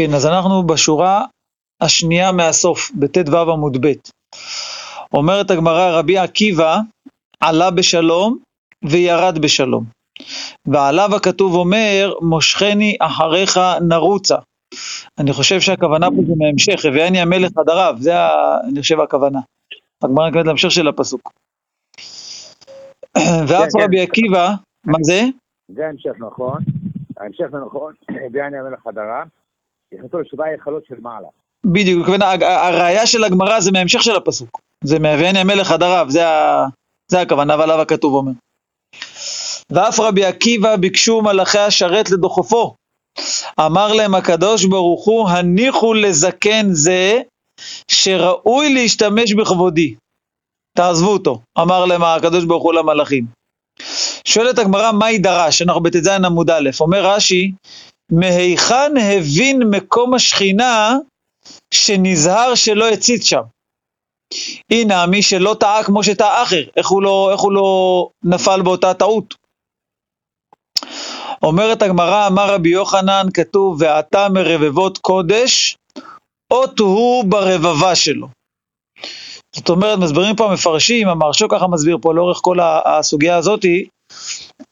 כן, אז אנחנו בשורה השנייה מהסוף, בט"ו עמוד ב'. אומרת הגמרא, רבי עקיבא עלה בשלום וירד בשלום. ועליו הכתוב אומר, מושכני אחריך נרוצה. אני חושב שהכוונה פה זה מהמשך, הביאני המלך עד הרב, זה ה... אני חושב הכוונה. הגמרא נקראת להמשך של הפסוק. ואף כן, רבי כן. עקיבא, מה זה? זה ההמשך נכון, ההמשך זה נכון, ביאני המלך הדרה, נכנסו לשבעה היכלות של מעלה. בדיוק, הראייה של הגמרא זה מהמשך של הפסוק. זה מהביאני המלך עד הרב, זה, ה... זה הכוונה, ועליו הכתוב אומר. ואף רבי עקיבא ביקשו מלאכי השרת לדוחפו. אמר להם הקדוש ברוך הוא, הניחו לזקן זה שראוי להשתמש בכבודי. תעזבו אותו, אמר להם הקדוש ברוך הוא למלאכים. שואלת הגמרא, מהי דרש? אנחנו בט"ז עמוד א', אומר רש"י, מהיכן הבין מקום השכינה שנזהר שלא הציץ שם. הנה מי שלא טעה כמו שטעה אחר, איך הוא לא, איך הוא לא נפל באותה טעות. אומרת הגמרא, אמר רבי יוחנן, כתוב, ועתה מרבבות קודש, אות הוא ברבבה שלו. זאת אומרת, מסבירים פה המפרשים, המרשו ככה מסביר פה לאורך כל הסוגיה הזאתי,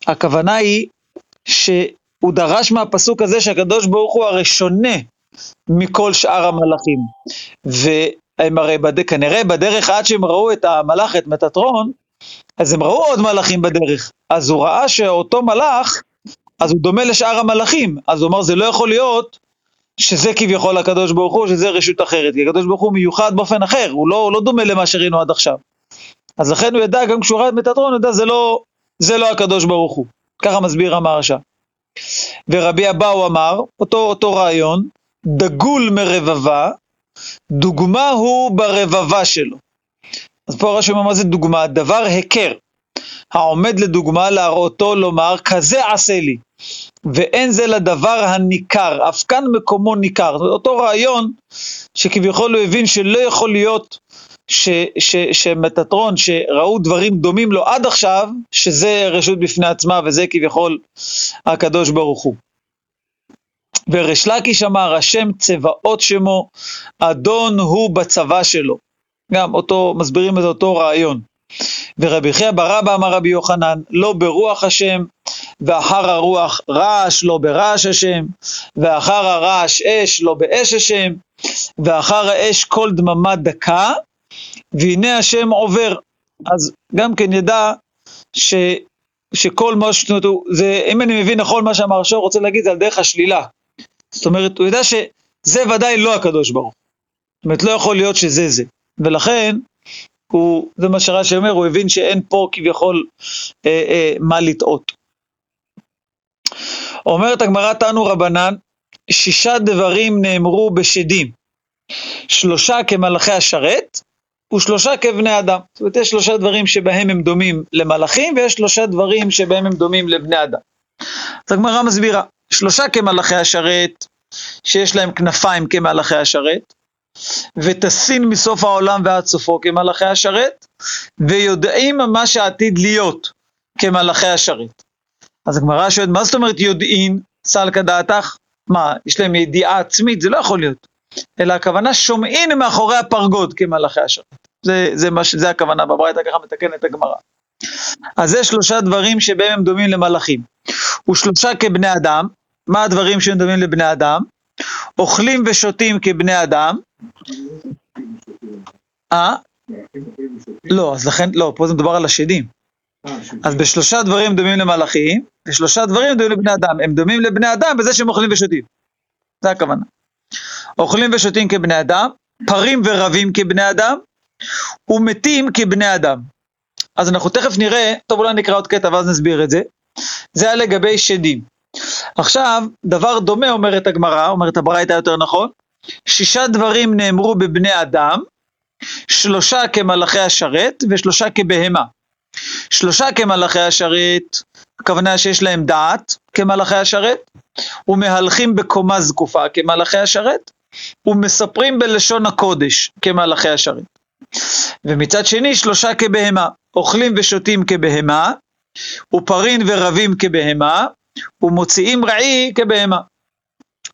הכוונה היא שהוא דרש מהפסוק הזה שהקדוש ברוך הוא הרי שונה מכל שאר המלאכים. והם הרי בד... כנראה בדרך עד שהם ראו את המלאך, את מטטרון, אז הם ראו עוד מלאכים בדרך. אז הוא ראה שאותו מלאך, אז הוא דומה לשאר המלאכים. אז הוא אמר, זה לא יכול להיות שזה כביכול הקדוש ברוך הוא, שזה רשות אחרת. כי הקדוש ברוך הוא מיוחד באופן אחר, הוא לא, הוא לא דומה למה שראינו עד עכשיו. אז לכן הוא ידע, גם כשהוא ראה את מטטרון, הוא ידע, זה לא, זה לא הקדוש ברוך הוא. ככה מסביר המהרש"א. ורבי אבאו אמר, אותו, אותו רעיון, דגול מרבבה, דוגמה הוא ברבבה שלו. אז פה רש"י אומר מה זה דוגמה? דבר היכר, העומד לדוגמה להראותו לומר, כזה עשה לי, ואין זה לדבר הניכר, אף כאן מקומו ניכר. אותו רעיון שכביכול הוא הבין שלא יכול להיות ש, ש, שמטטרון, שראו דברים דומים לו עד עכשיו, שזה רשות בפני עצמה וזה כביכול הקדוש ברוך הוא. וריש לקיש אמר, השם צבאות שמו, אדון הוא בצבא שלו. גם אותו, מסבירים את אותו רעיון. ורבי חייא ברבא אמר רבי יוחנן, לא ברוח השם, ואחר הרוח רעש, לא ברעש השם, ואחר הרעש אש, לא באש השם, ואחר האש קול דממה דקה, והנה השם עובר. אז גם כן ידע ש, שכל מה ש... זה, אם אני מבין נכון מה שהמהרש"א רוצה להגיד, זה על דרך השלילה. זאת אומרת, הוא יודע שזה ודאי לא הקדוש ברוך. זאת אומרת, לא יכול להיות שזה זה. ולכן, הוא, זה מה שרש"י אומר, הוא הבין שאין פה כביכול אה, אה, מה לטעות. אומרת הגמרא תנו רבנן, שישה דברים נאמרו בשדים, שלושה כמלאכי השרת, ושלושה כבני אדם. זאת אומרת, יש שלושה דברים שבהם הם דומים למלאכים, ויש שלושה דברים שבהם הם דומים לבני אדם. אז הגמרא מסבירה, שלושה כמלאכי השרת, שיש להם כנפיים כמלאכי השרת, ותסין מסוף העולם ועד סופו כמלאכי השרת, ויודעים מה שעתיד להיות כמלאכי השרת. אז הגמרא שואלת, מה זאת אומרת יודעין, סלקא דעתך? מה, יש להם ידיעה עצמית? זה לא יכול להיות. אלא הכוונה שומעין מאחורי הפרגוד כמלאכי השרת. זה, זה, מה, זה הכוונה, בברייתא ככה מתקנת הגמרא. אז זה שלושה דברים שבהם הם דומים למלאכים. ושלושה כבני אדם, מה הדברים שהם דומים לבני אדם? אוכלים ושותים כבני אדם. אה? לא, אז לכן, לא, פה זה מדובר על השדים. אז בשלושה דברים דומים למלאכים, ושלושה דברים דומים לבני אדם. הם דומים לבני אדם בזה שהם אוכלים ושותים. זה הכוונה. אוכלים ושותים כבני אדם, פרים ורבים כבני אדם, ומתים כבני אדם. אז אנחנו תכף נראה, טוב אולי נקרא עוד קטע ואז נסביר את זה. זה היה לגבי שדים. עכשיו, דבר דומה אומרת הגמרא, אומרת הברייתא יותר נכון, שישה דברים נאמרו בבני אדם, שלושה כמלאכי השרת ושלושה כבהמה. שלושה כמלאכי השרת, הכוונה שיש להם דעת כמלאכי השרת, ומהלכים בקומה זקופה כמלאכי השרת, ומספרים בלשון הקודש כמלאכי השרת. ומצד שני שלושה כבהמה, אוכלים ושותים כבהמה, ופרין ורבים כבהמה, ומוציאים רעי כבהמה.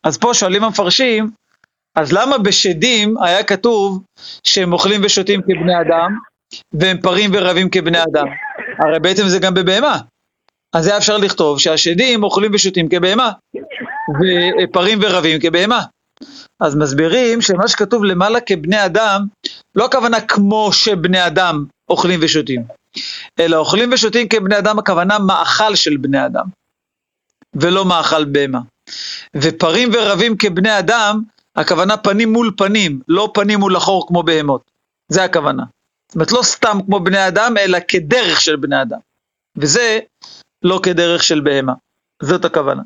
אז פה שואלים המפרשים, אז למה בשדים היה כתוב שהם אוכלים ושותים כבני אדם, והם פרים ורבים כבני אדם? הרי בעצם זה גם בבהמה. אז היה אפשר לכתוב שהשדים אוכלים ושותים כבהמה, ופרים ורבים כבהמה. אז מסבירים שמה שכתוב למעלה כבני אדם, לא הכוונה כמו שבני אדם אוכלים ושותים, אלא אוכלים ושותים כבני אדם, הכוונה מאכל של בני אדם, ולא מאכל בהמה. ופרים ורבים כבני אדם, הכוונה פנים מול פנים, לא פנים מול אחור כמו בהמות. זה הכוונה. זאת אומרת, לא סתם כמו בני אדם, אלא כדרך של בני אדם. וזה לא כדרך של בהמה. זאת הכוונה.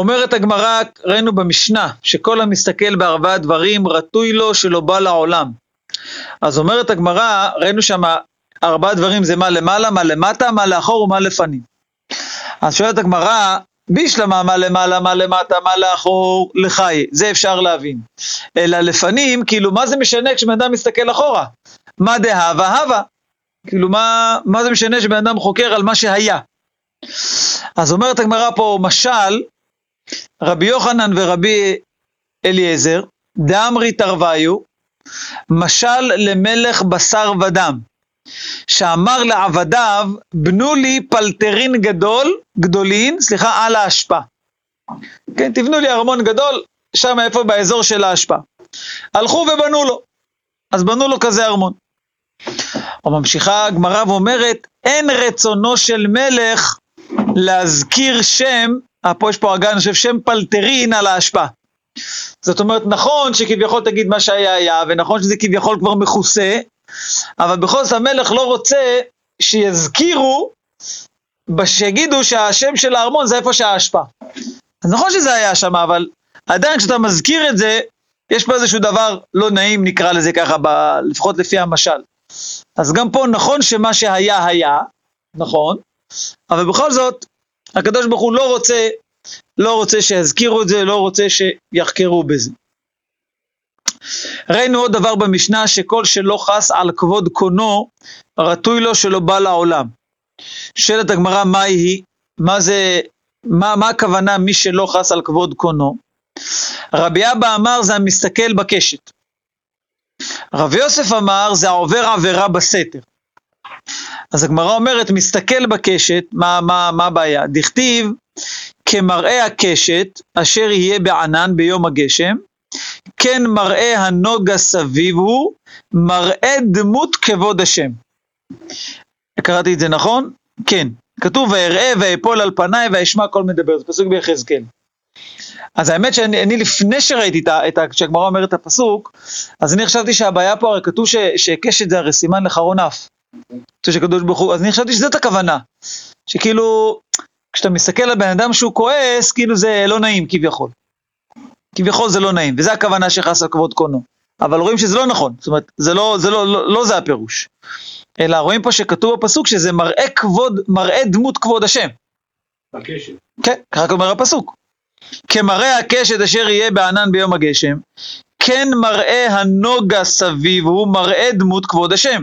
אומרת הגמרא, ראינו במשנה, שכל המסתכל בארבעה דברים, רטוי לו שלא בא לעולם. אז אומרת הגמרא, ראינו שם ארבעה דברים זה מה למעלה, מה למטה, מה לאחור ומה לפנים. אז שואלת הגמרא, בישלמה מה למעלה, מה למטה, מה לאחור, לחי, זה אפשר להבין. אלא לפנים, כאילו מה זה משנה כשבן אדם מסתכל אחורה? מה דהבה הווה? כאילו מה, מה זה משנה שבן אדם חוקר על מה שהיה? אז אומרת הגמרא פה, משל, רבי יוחנן ורבי אליעזר, דאמרי תרוויו, משל למלך בשר ודם, שאמר לעבדיו, בנו לי פלטרין גדול, גדולין, סליחה, על האשפה. כן, תבנו לי ארמון גדול, שם איפה באזור של האשפה. הלכו ובנו לו, אז בנו לו כזה ארמון. או ממשיכה הגמרא ואומרת, אין רצונו של מלך להזכיר שם, פה יש פה אגן, חושב, שם פלטרין על האשפה. זאת אומרת, נכון שכביכול תגיד מה שהיה היה, ונכון שזה כביכול כבר מכוסה, אבל בכל זאת המלך לא רוצה שיזכירו, שיגידו שהשם של הארמון זה איפה שהאשפה. אז נכון שזה היה שם, אבל עדיין כשאתה מזכיר את זה, יש פה איזשהו דבר לא נעים, נקרא לזה ככה, ב, לפחות לפי המשל. אז גם פה נכון שמה שהיה היה, נכון, אבל בכל זאת, הקדוש ברוך הוא לא רוצה, לא רוצה שיזכירו את זה, לא רוצה שיחקרו בזה. ראינו עוד דבר במשנה, שכל שלא חס על כבוד קונו, רטוי לו שלא בא לעולם. שואלת הגמרא, מה היא? מה זה, מה, מה הכוונה מי שלא חס על כבוד קונו? רבי אבא אמר זה המסתכל בקשת. רבי יוסף אמר זה העובר עבירה בסתר. אז הגמרא אומרת, מסתכל בקשת, מה, מה, מה הבעיה? דכתיב, כמראה הקשת, אשר יהיה בענן ביום הגשם, כן מראה הנוגה סביב הוא, מראה דמות כבוד השם. קראתי את זה נכון? כן. כתוב, ואראה ואפול על פניי ואשמע קול מדבר, זה פסוק ביחזקאל. אז האמת שאני אני לפני שראיתי את ה... כשהגמרא אומרת את הפסוק, אז אני חשבתי שהבעיה פה, הרי כתוב ש, שקשת זה הרי סימן לחרון אף. שקדוש ברוך הוא, אז אני חשבתי שזאת הכוונה. שכאילו, כשאתה מסתכל על בן אדם שהוא כועס, כאילו זה לא נעים כביכול. כביכול זה לא נעים, וזה הכוונה שחס על כבוד קונו. אבל רואים שזה לא נכון, זאת אומרת, זה לא, זה לא, לא, לא זה הפירוש. אלא רואים פה שכתוב בפסוק שזה מראה כבוד, מראה דמות כבוד השם. בקשת. כן, ככה אומר הפסוק. כמראה הקשת אשר יהיה בענן ביום הגשם, כן מראה הנוגה סביב הוא מראה דמות כבוד השם.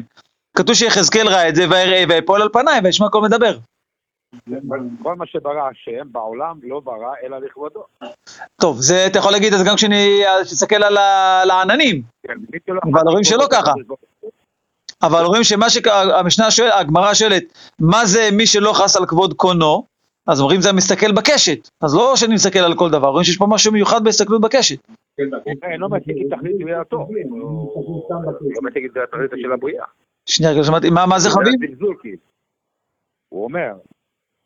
כתוב שיחזקאל ראה את זה, ויראה ויפול על פניי וישמע קול מדבר. כל מה שברא השם בעולם לא ברא אלא לכבודו. טוב, זה אתה יכול להגיד את זה גם כשאני אסתכל על העננים, כן, אבל רואים שלא ככה. אבל רואים שמה שהמשנה שואלת, הגמרא שואלת, מה זה מי שלא חס על כבוד קונו? אז אומרים זה המסתכל בקשת. אז לא שאני מסתכל על כל דבר, רואים שיש פה משהו מיוחד בהסתכלות בקשת. כן, לא מציג את תכלית בריאתו. הוא לא מציג את התכלית של הבריאה. שנייה, רגע, שמעתי, מה מה זה חביב? הוא אומר,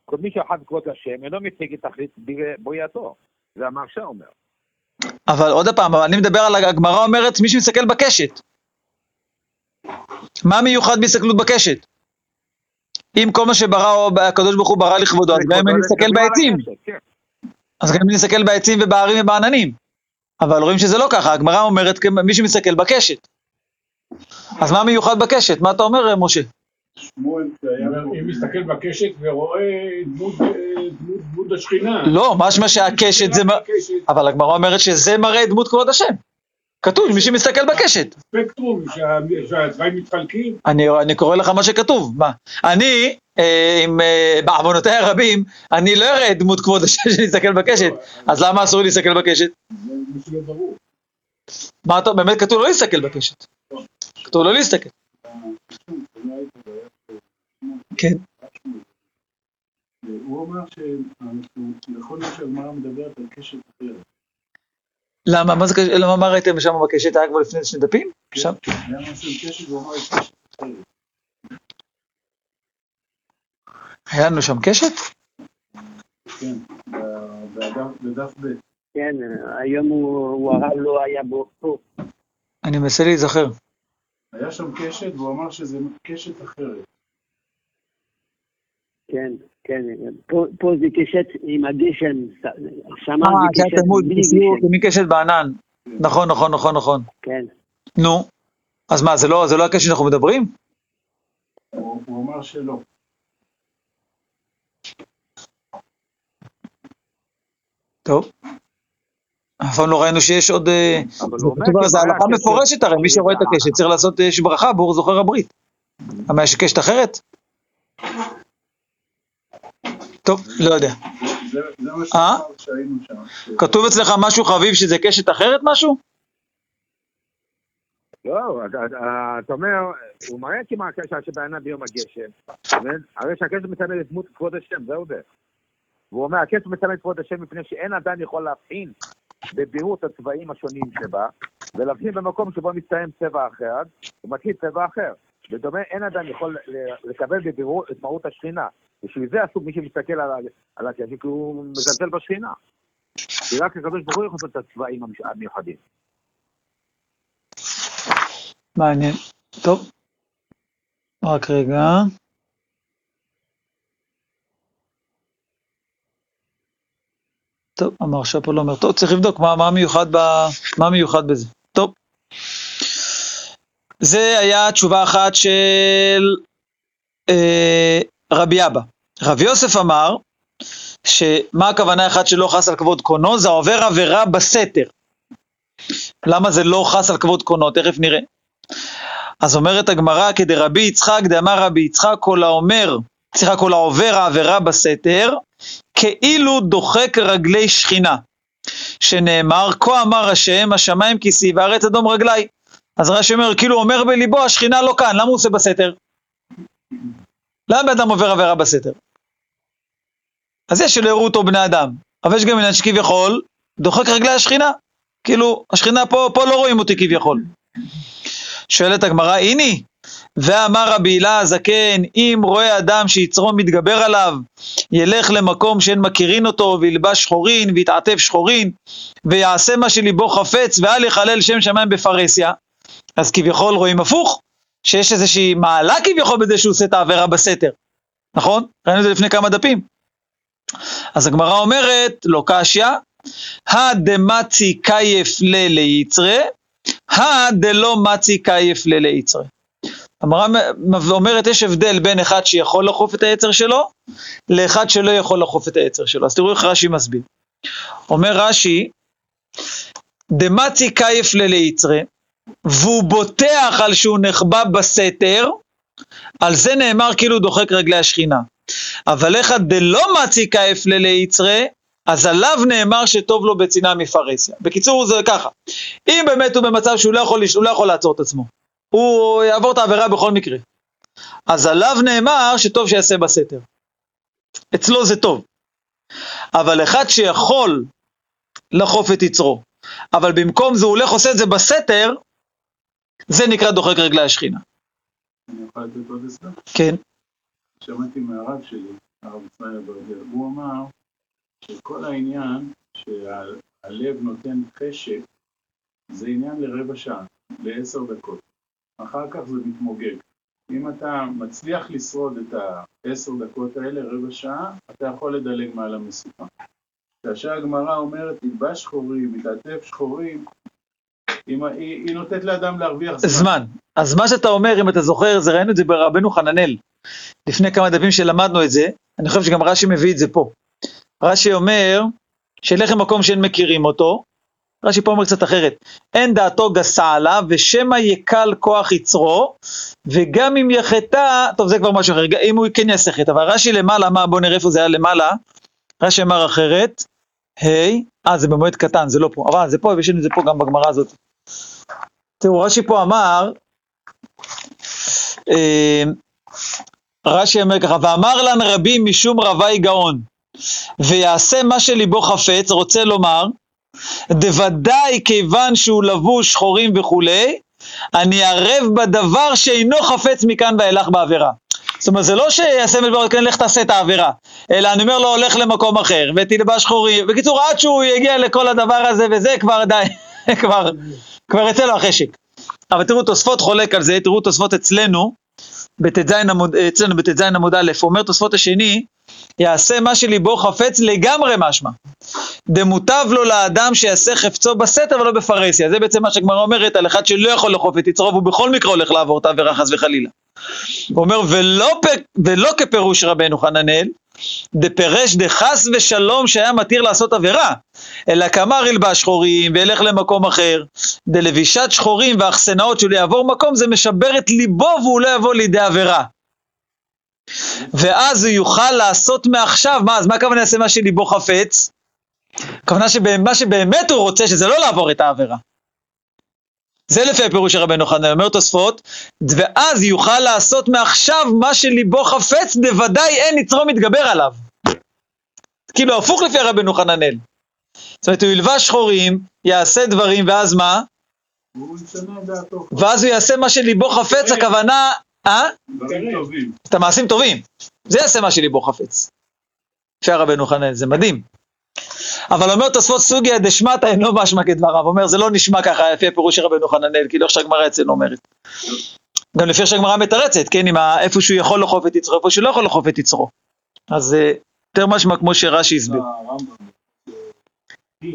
כל מי שאחד כבוד השם אינו מציג את תכלית בריאתו. זה המהרש"א אומר. אבל עוד פעם, אני מדבר על הגמרא אומרת מי שמסתכל בקשת. מה מיוחד בהסתכלות בקשת? אם כל מה שברא הקדוש ברוך הוא ברא לכבודו, אז גם אם אני מסתכל בעצים, כן. אז גם אם אני מסתכל בעצים ובהרים ובעננים. אבל רואים שזה לא ככה, הגמרא אומרת מי שמסתכל בקשת. אז מה מיוחד בקשת? מה אתה אומר, משה? שמואל, אם מסתכל בקשת ורואה דמות אה, דמות- דמות השכינה. לא, משמע שהקשת זה... אבל הגמרא אומרת שזה מראה דמות כבוד השם. כתוב, מי שמסתכל בקשת. ספקטרום, שה- שהצבעים מתחלקים. אני, אני קורא לך מה שכתוב, מה? אני, אה, עם אה, בעוונותיי הרבים, אני לא אראה דמות כבוד השם שנסתכל בקשת, אז למה אסור לי להסתכל בקשת? זה לא ברור. מה אתה, באמת כתוב לא להסתכל בקשת. כתוב לא להסתכל. כן. הוא אמר שאנחנו, יכול להיות שהגמרא מדברת על קשת אחרת. למה? מה זה קשת? למה מה ראיתם שם בקשת? היה כבר לפני שני דפים? שם? היה יש קשת אחרת. היה לנו שם קשת? כן, בדף- ב'. כן, היום הוא, הרב לא היה בו פה. אני מנסה להיזכר. היה שם קשת, והוא אמר שזה קשת אחרת. כן, כן. פה, פה זה קשת עם הגשם, שם אה, זה זה קשת בלי גשם. מקשת בענן. נכון, נכון, נכון, נכון. כן. נו, אז מה, זה לא, זה לא הקשת שאנחנו מדברים? הוא הוא אמר שלא. טוב. אף פעם לא ראינו שיש עוד... אה, זה הלכה קשת. מפורשת הרי, מי שרואה את הקשת צריך לעשות אה, יש ברכה בור זוכר הברית. למה יש קשת אחרת? טוב, לא יודע. אה? כתוב אצלך משהו חביב שזה קשת אחרת משהו? לא, אתה- אומר, הוא מראה כמעט הקשר שבעיניו ביום הגשם, אבל- הרי שהקשר מסמל את דמות כבוד השם, זהו זה. והוא אומר, הקשר מסמל את כבוד השם מפני שאין אדם יכול להבחין בבירות הצבעים השונים שבה, ולהבחין במקום שבו מסתיים צבע אחד, ומתחיל צבע אחר. בדומה, אין אדם יכול לקבל בבירור את מהות השכינה. בשביל זה אסור מי שמסתכל על, ה- על הקשר, כי הוא מזלזל בשכינה. כי רק הקדוש ברוך הוא יכול לעשות את הצבעים המיוחדים. מעניין. טוב. רק רגע. טוב, המרשה פה לא אומר. טוב, צריך לבדוק מה, מה, מיוחד, ב, מה מיוחד בזה. טוב. זה היה תשובה אחת של אה, רבי אבא. רבי יוסף אמר, שמה הכוונה אחת שלא חס על כבוד קונו? זה עובר עבירה בסתר. למה זה לא חס על כבוד קונו? תכף נראה. אז אומרת הגמרא, כדרבי יצחק, דאמר רבי יצחק, כל האומר, סליחה, כל העובר העבירה בסתר, כאילו דוחק רגלי שכינה, שנאמר, כה אמר השם, השמיים כיסי והארץ אדום רגלי. אז רש"י אומר, כאילו אומר בליבו, השכינה לא כאן, למה הוא עושה בסתר? למה אדם עובר עבירה בסתר? אז יש שלא יראו אותו בני אדם, אבל יש גם עניין שכביכול דוחק רגלי השכינה. כאילו, השכינה פה, פה לא רואים אותי כביכול. שואלת הגמרא, הנה, ואמר רבי הילה הזקן, אם רואה אדם שיצרו מתגבר עליו, ילך למקום שאין מכירין אותו, וילבש שחורין, ויתעטף שחורין, ויעשה מה שליבו חפץ, ואל יחלל שם שמיים בפרהסיה, אז כביכול רואים הפוך, שיש איזושהי מעלה כביכול בזה שהוא עושה את העבירה בסתר, נכון? ראינו את זה לפני כמה דפים. אז הגמרא אומרת, לא קשיא, הדמצי קייף לליצרה, הדלא מצי קייף לליצרה. הגמרא אומרת, יש הבדל בין אחד שיכול לחוף את היצר שלו, לאחד שלא יכול לחוף את היצר שלו. אז תראו איך רש"י מסביר. אומר רש"י, דמצי קייף לליצרה, והוא בוטח על שהוא נחבא בסתר, על זה נאמר כאילו דוחק רגלי השכינה. אבל איך דלא מצי קייף לליצרה, אז עליו נאמר שטוב לו בצנעה מפרהסיה. בקיצור זה ככה, אם באמת הוא במצב שהוא לא יכול, הוא לא יכול לעצור את עצמו, הוא יעבור את העבירה בכל מקרה, אז עליו נאמר שטוב שיעשה בסתר. אצלו זה טוב. אבל אחד שיכול לחוף את יצרו, אבל במקום זה הוא הולך עושה את זה בסתר, זה נקרא דוחק רגלי השכינה. אני יכול לתת עוד עזרה? כן. שמעתי מהרב שלי, הרב ישראל אברדר, הוא אמר שכל העניין שהלב נותן חשק זה עניין לרבע שעה, לעשר דקות. אחר כך זה מתמוגג. אם אתה מצליח לשרוד את העשר דקות האלה, רבע שעה, אתה יכול לדלג מעל המשוכה. כאשר הגמרא אומרת, תלבש שחורים, מתעטף שחורים, היא, היא, נותנת לאדם להרוויח זמן. זמן. אז מה שאתה אומר, אם אתה זוכר, זה ראינו את זה ברבנו חננאל. לפני כמה דפים שלמדנו את זה, אני חושב שגם רש"י מביא את זה פה. רש"י אומר, שילך למקום שאין מכירים אותו, רש"י פה אומר קצת אחרת. אין דעתו גסה עליו, ושמא יקל כוח יצרו, וגם אם יחטא, טוב זה כבר משהו אחר, אם הוא כן חטא, אבל רש"י למעלה, מה, בוא נראה איפה זה היה למעלה, רש"י אמר אחרת, היי, אה זה במועד קטן, זה לא פה, אבל זה פה, ויש לנו את זה פה גם בגמרא הזאת. תראו, רש"י פה אמר, אה, רש"י אומר ככה, ואמר לן רבים משום רבי גאון, ויעשה מה שליבו חפץ, רוצה לומר, דוודאי כיוון שהוא לבוש שחורים וכולי, אני ערב בדבר שאינו חפץ מכאן ואילך בעבירה. זאת אומרת, זה לא שיעשה מדבר, כן, לך תעשה את העבירה, אלא אני אומר לו, הולך למקום אחר, ותלבש שחורים. בקיצור, עד שהוא יגיע לכל הדבר הזה וזה, כבר די, כבר, כבר יצא לו החשק. אבל תראו, תוספות חולק על זה, תראו תוספות אצלנו, בט"ז עמוד, אצלנו בט"ז עמוד א', אומר תוספות השני, יעשה מה שליבו חפץ לגמרי משמע. דמוטב לו לאדם שיעשה חפצו בסתר ולא בפרהסיה. זה בעצם מה שהגמרא אומרת על אחד שלא יכול לאכוף את יצרו, והוא בכל מקרה הולך לעבור את העבירה חס וחלילה. הוא אומר, ולא, פ... ולא כפירוש רבנו חננאל, דפרש דחס ושלום שהיה מתיר לעשות עבירה, אלא כאמר ילבש שחורים וילך למקום אחר, דלבישת שחורים ואחסנאות שלו יעבור מקום, זה משבר את ליבו והוא לא יבוא לידי עבירה. ואז הוא יוכל לעשות מעכשיו, מה, אז מה הכוונה יעשה מה שליבו חפץ? הכוונה שמה שבאמת הוא רוצה, שזה לא לעבור את העבירה. זה לפי הפירוש של רבנו חנן, אומר תוספות, ואז יוכל לעשות מעכשיו מה שליבו חפץ, בוודאי אין יצרו מתגבר עליו. כאילו הפוך לפי רבנו חננאל. זאת אומרת, הוא ילבש שחורים, יעשה דברים, ואז מה? ואז הוא יעשה מה שליבו חפץ, הכוונה, אה? את המעשים טובים. זה יעשה מה שליבו חפץ. לפי הרבנו חננאל, זה מדהים. אבל אומר תוספות סוגיה דשמטה אינו משמע כדבריו, אומר זה לא נשמע ככה לפי הפירוש של רבנו חננאל, כאילו איך שהגמרא אצלנו אומרת. גם לפי איך שהגמרא מתרצת, כן, עם איפה שהוא יכול לחוף את יצרו, איפה שהוא לא יכול לחוף את יצרו. אז אה, יותר משמע כמו שרש"י הסביר. הרמב"ם, אה,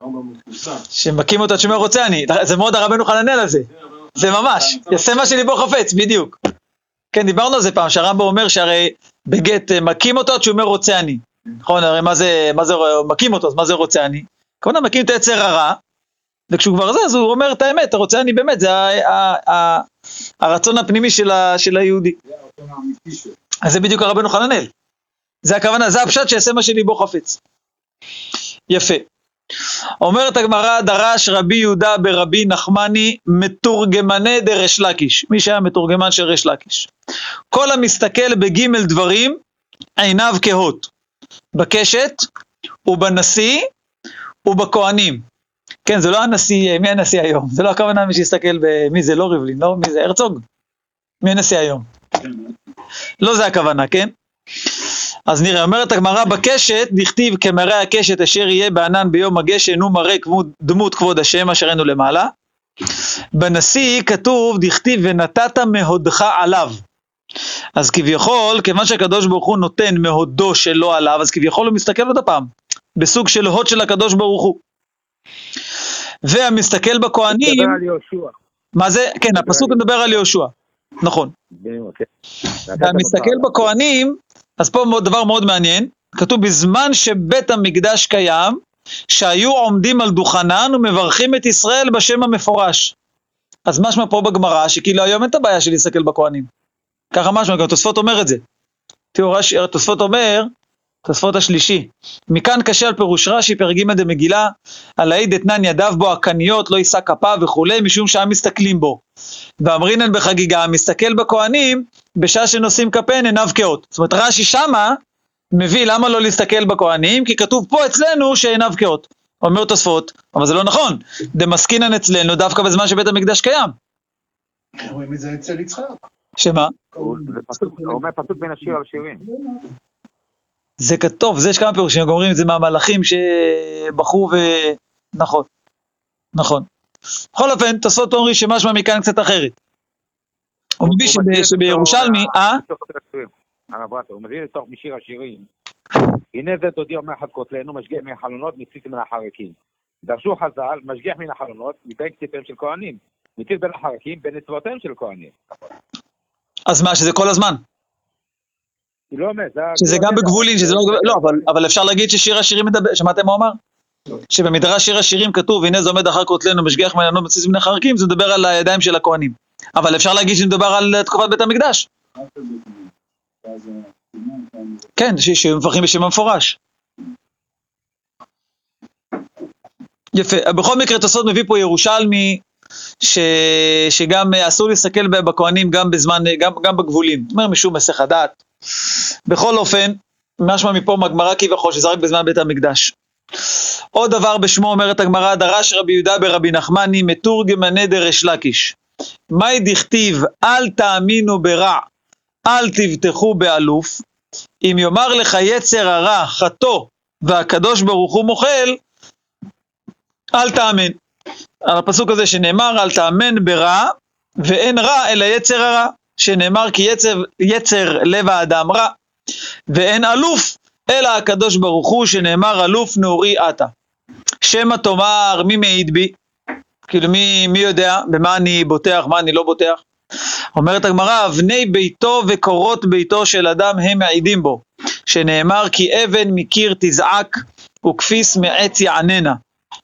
הרמב"ם מפורסם. שמכים אותו שאומר רוצה אני, זה מאוד הרבנו חננאל הזה, זה ממש, יעשה מה שליבו חפץ, בדיוק. כן, דיברנו על זה פעם, שהרמב"ם אומר שהרי בגט אה, מכים אותו עד שהוא אומר רוצה אני. נכון, הרי מה זה, מה זה, מכים אותו, אז מה זה רוצה אני? כמובן מכים את היצר הרע, וכשהוא כבר זה, אז הוא אומר את האמת, רוצה אני באמת, זה הרצון הפנימי של היהודי. אז זה בדיוק הרבנו חננאל. זה הכוונה, זה הפשט שיעשה מה שליבו חפץ. יפה. אומרת הגמרא, דרש רבי יהודה ברבי נחמני מתורגמני דרש לקיש. מי שהיה מתורגמן של רש לקיש. כל המסתכל בגימל דברים, עיניו כהות. בקשת, ובנשיא, ובכהנים. כן, זה לא הנשיא, מי הנשיא היום? זה לא הכוונה מי שיסתכל במי זה, לא ריבלין, לא, מי זה, הרצוג? מי הנשיא היום? לא זה הכוונה, כן? אז נראה, אומרת הגמרא בקשת, דכתיב כמראה הקשת אשר יהיה בענן ביום הגשם, הוא מראה דמות כבוד השם אשר ראינו למעלה. בנשיא כתוב, דכתיב ונתת מהודך עליו. אז כביכול, כיוון שהקדוש ברוך הוא נותן מהודו שלו עליו, אז כביכול הוא מסתכל עוד הפעם, בסוג של הוד של הקדוש ברוך הוא. והמסתכל בכהנים, מדבר על יהושע. מה זה? כן, הפסוק מדבר על יהושע, נכון. והמסתכל בכהנים, אז פה דבר מאוד מעניין, כתוב בזמן שבית המקדש קיים, שהיו עומדים על דוכנן ומברכים את ישראל בשם המפורש. אז משמע פה בגמרא, שכאילו היום אין את הבעיה של להסתכל בכהנים. ככה משמע, גם תוספות אומר את זה. תראו, רש"י, תוספות אומר, תוספות השלישי, מכאן קשה על פירוש רש"י, פרק ג' דמגילה, על האי דתנן ידיו בו הקניות, לא יישא כפיו וכולי, משום שהם מסתכלים בו. ואמרינן בחגיגה, מסתכל בכהנים, בשעה שנושאים כפיהן עיניו כאות. זאת אומרת, רש"י שמה מביא למה לא להסתכל בכהנים, כי כתוב פה אצלנו שעיניו כאות. אומר תוספות, אבל זה לא נכון, דמסקינן אצלנו דווקא בזמן שבית המקדש קיים. רואים את זה אצל יצחק. שמה? הוא אומר פסוק בין השיר על שירים. זה כתוב, זה יש כמה פירושים, אומרים את זה מהמלאכים שבחרו ו... נכון, נכון. בכל אופן, תוספות אומרים שמשמע מכאן קצת אחרת. הוא מביא שבירושלמי, אה? הרב הוא מביא לתוך משיר השירים. הנה זה דודי אומר לך כותלנו, משגיח מן החלונות, מציץ מן החרקים. דרשו חז"ל, משגיח מן החלונות, מבין כתפיהם של כהנים. מציץ בין החרקים, בין אצבעותיהם של כהנים. אז מה, שזה כל הזמן? היא לא אומרת, זה... שזה גם בגבולין, שזה לא... לא, אבל, אפשר להגיד ששיר השירים מדבר, שמעתם מה הוא אמר? שבמדרש שיר השירים כתוב, הנה זה עומד אחר כותלנו, משגיח מעניינו מציץ בני חרקים, זה מדבר על הידיים של הכהנים. אבל אפשר להגיד שמדובר על תקופת בית המקדש. כן, שמברכים בשם המפורש. יפה. בכל מקרה, תוספות מביא פה ירושלמי, ש... שגם אה, אסור להסתכל בכהנים גם בזמן, אה, גם, גם בגבולים. אומר משום מסך הדעת. בכל אופן, משמע מפה מהגמרא כביכול שזה רק בזמן בית המקדש. עוד דבר בשמו אומרת הגמרא, דרש רבי יהודה ברבי נחמני, מתורגמני דרש לקיש. מאי דכתיב, אל תאמינו ברע, אל תבטחו באלוף, אם יאמר לך יצר הרע חטוא והקדוש ברוך הוא מוחל, אל תאמן. על הפסוק הזה שנאמר, אל תאמן ברע, ואין רע אלא יצר הרע, שנאמר כי יצר, יצר לב האדם רע, ואין אלוף אלא הקדוש ברוך הוא, שנאמר אלוף נעורי עתה. שמא תאמר מי מעיד בי? כאילו מי, מי יודע במה אני בוטח, מה אני לא בוטח? אומרת הגמרא, אבני ביתו וקורות ביתו של אדם הם מעידים בו, שנאמר כי אבן מקיר תזעק וכפיס מעץ יעננה.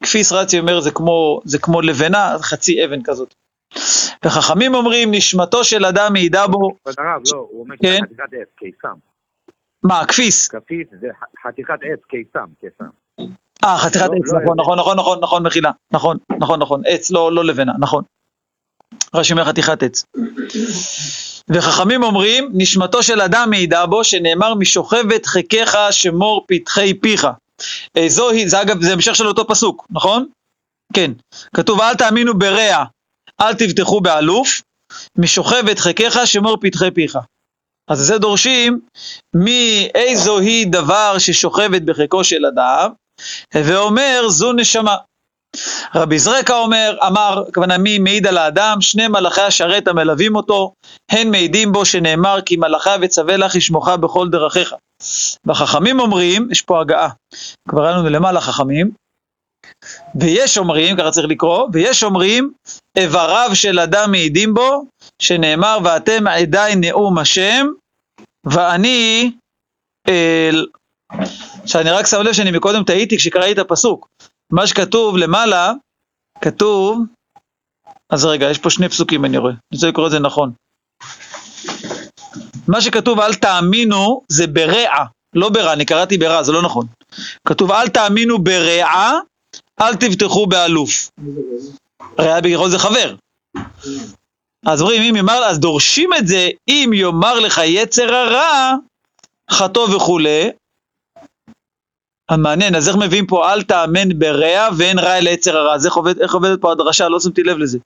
כפיס רצי אומר זה כמו, זה כמו לבנה, חצי אבן כזאת. וחכמים אומרים נשמתו של אדם מעידה בו, כבוד הרב, לא, הוא אומר כן. חתיכת עץ, קיסם. מה, כפיס? כפיס זה חתיכת עץ, קיסם, קיסם. אה, חתיכת לא, עץ, לא נכון, אבן. נכון, נכון, נכון, נכון, מחילה, נכון, נכון, נכון, עץ, לא, לא לבנה, נכון. רש"י אומר חתיכת עץ. וחכמים אומרים, נשמתו של אדם מעידה בו, שנאמר משוכבת חקיך שמור פתחי פיך. אה, זוהי, זה אגב, זה המשך של אותו פסוק, נכון? כן. כתוב, אל תאמינו ברע, אל תבטחו באלוף, משוכבת חקיך שמור פתחי פיך. אז זה דורשים מאיזו היא דבר ששוכבת בחיקו של אדם, ואומר זו נשמה. רבי זרקה אומר, אמר, הכוונה מי מעיד על האדם, שני מלאכי השרת המלווים אותו, הן מעידים בו שנאמר כי מלאכיו וצווה לך ישמוך בכל דרכיך. והחכמים אומרים, יש פה הגעה, כבר לנו למעלה חכמים, ויש אומרים, ככה צריך לקרוא, ויש אומרים, איבריו של אדם מעידים בו, שנאמר ואתם עדיי נאום השם, ואני אל... עכשיו אני רק שם לב שאני מקודם טעיתי כשקראתי את הפסוק. מה שכתוב למעלה, כתוב, אז רגע, יש פה שני פסוקים אני רואה, אני רוצה לקרוא את זה נכון. מה שכתוב אל תאמינו זה ברע, לא ברע, אני קראתי ברע, זה לא נכון. כתוב אל תאמינו ברע, אל תבטחו באלוף. רע בגלל זה חבר. אז אומרים, אם יאמר, אז דורשים את זה, אם יאמר לך יצר הרע, חטוא וכולי. המעניין, אז איך מביאים פה אל תאמן ברע ואין רע אלא יצר הרע? אז איך, עובד, איך עובדת פה הדרשה? לא שמתי לב לזה.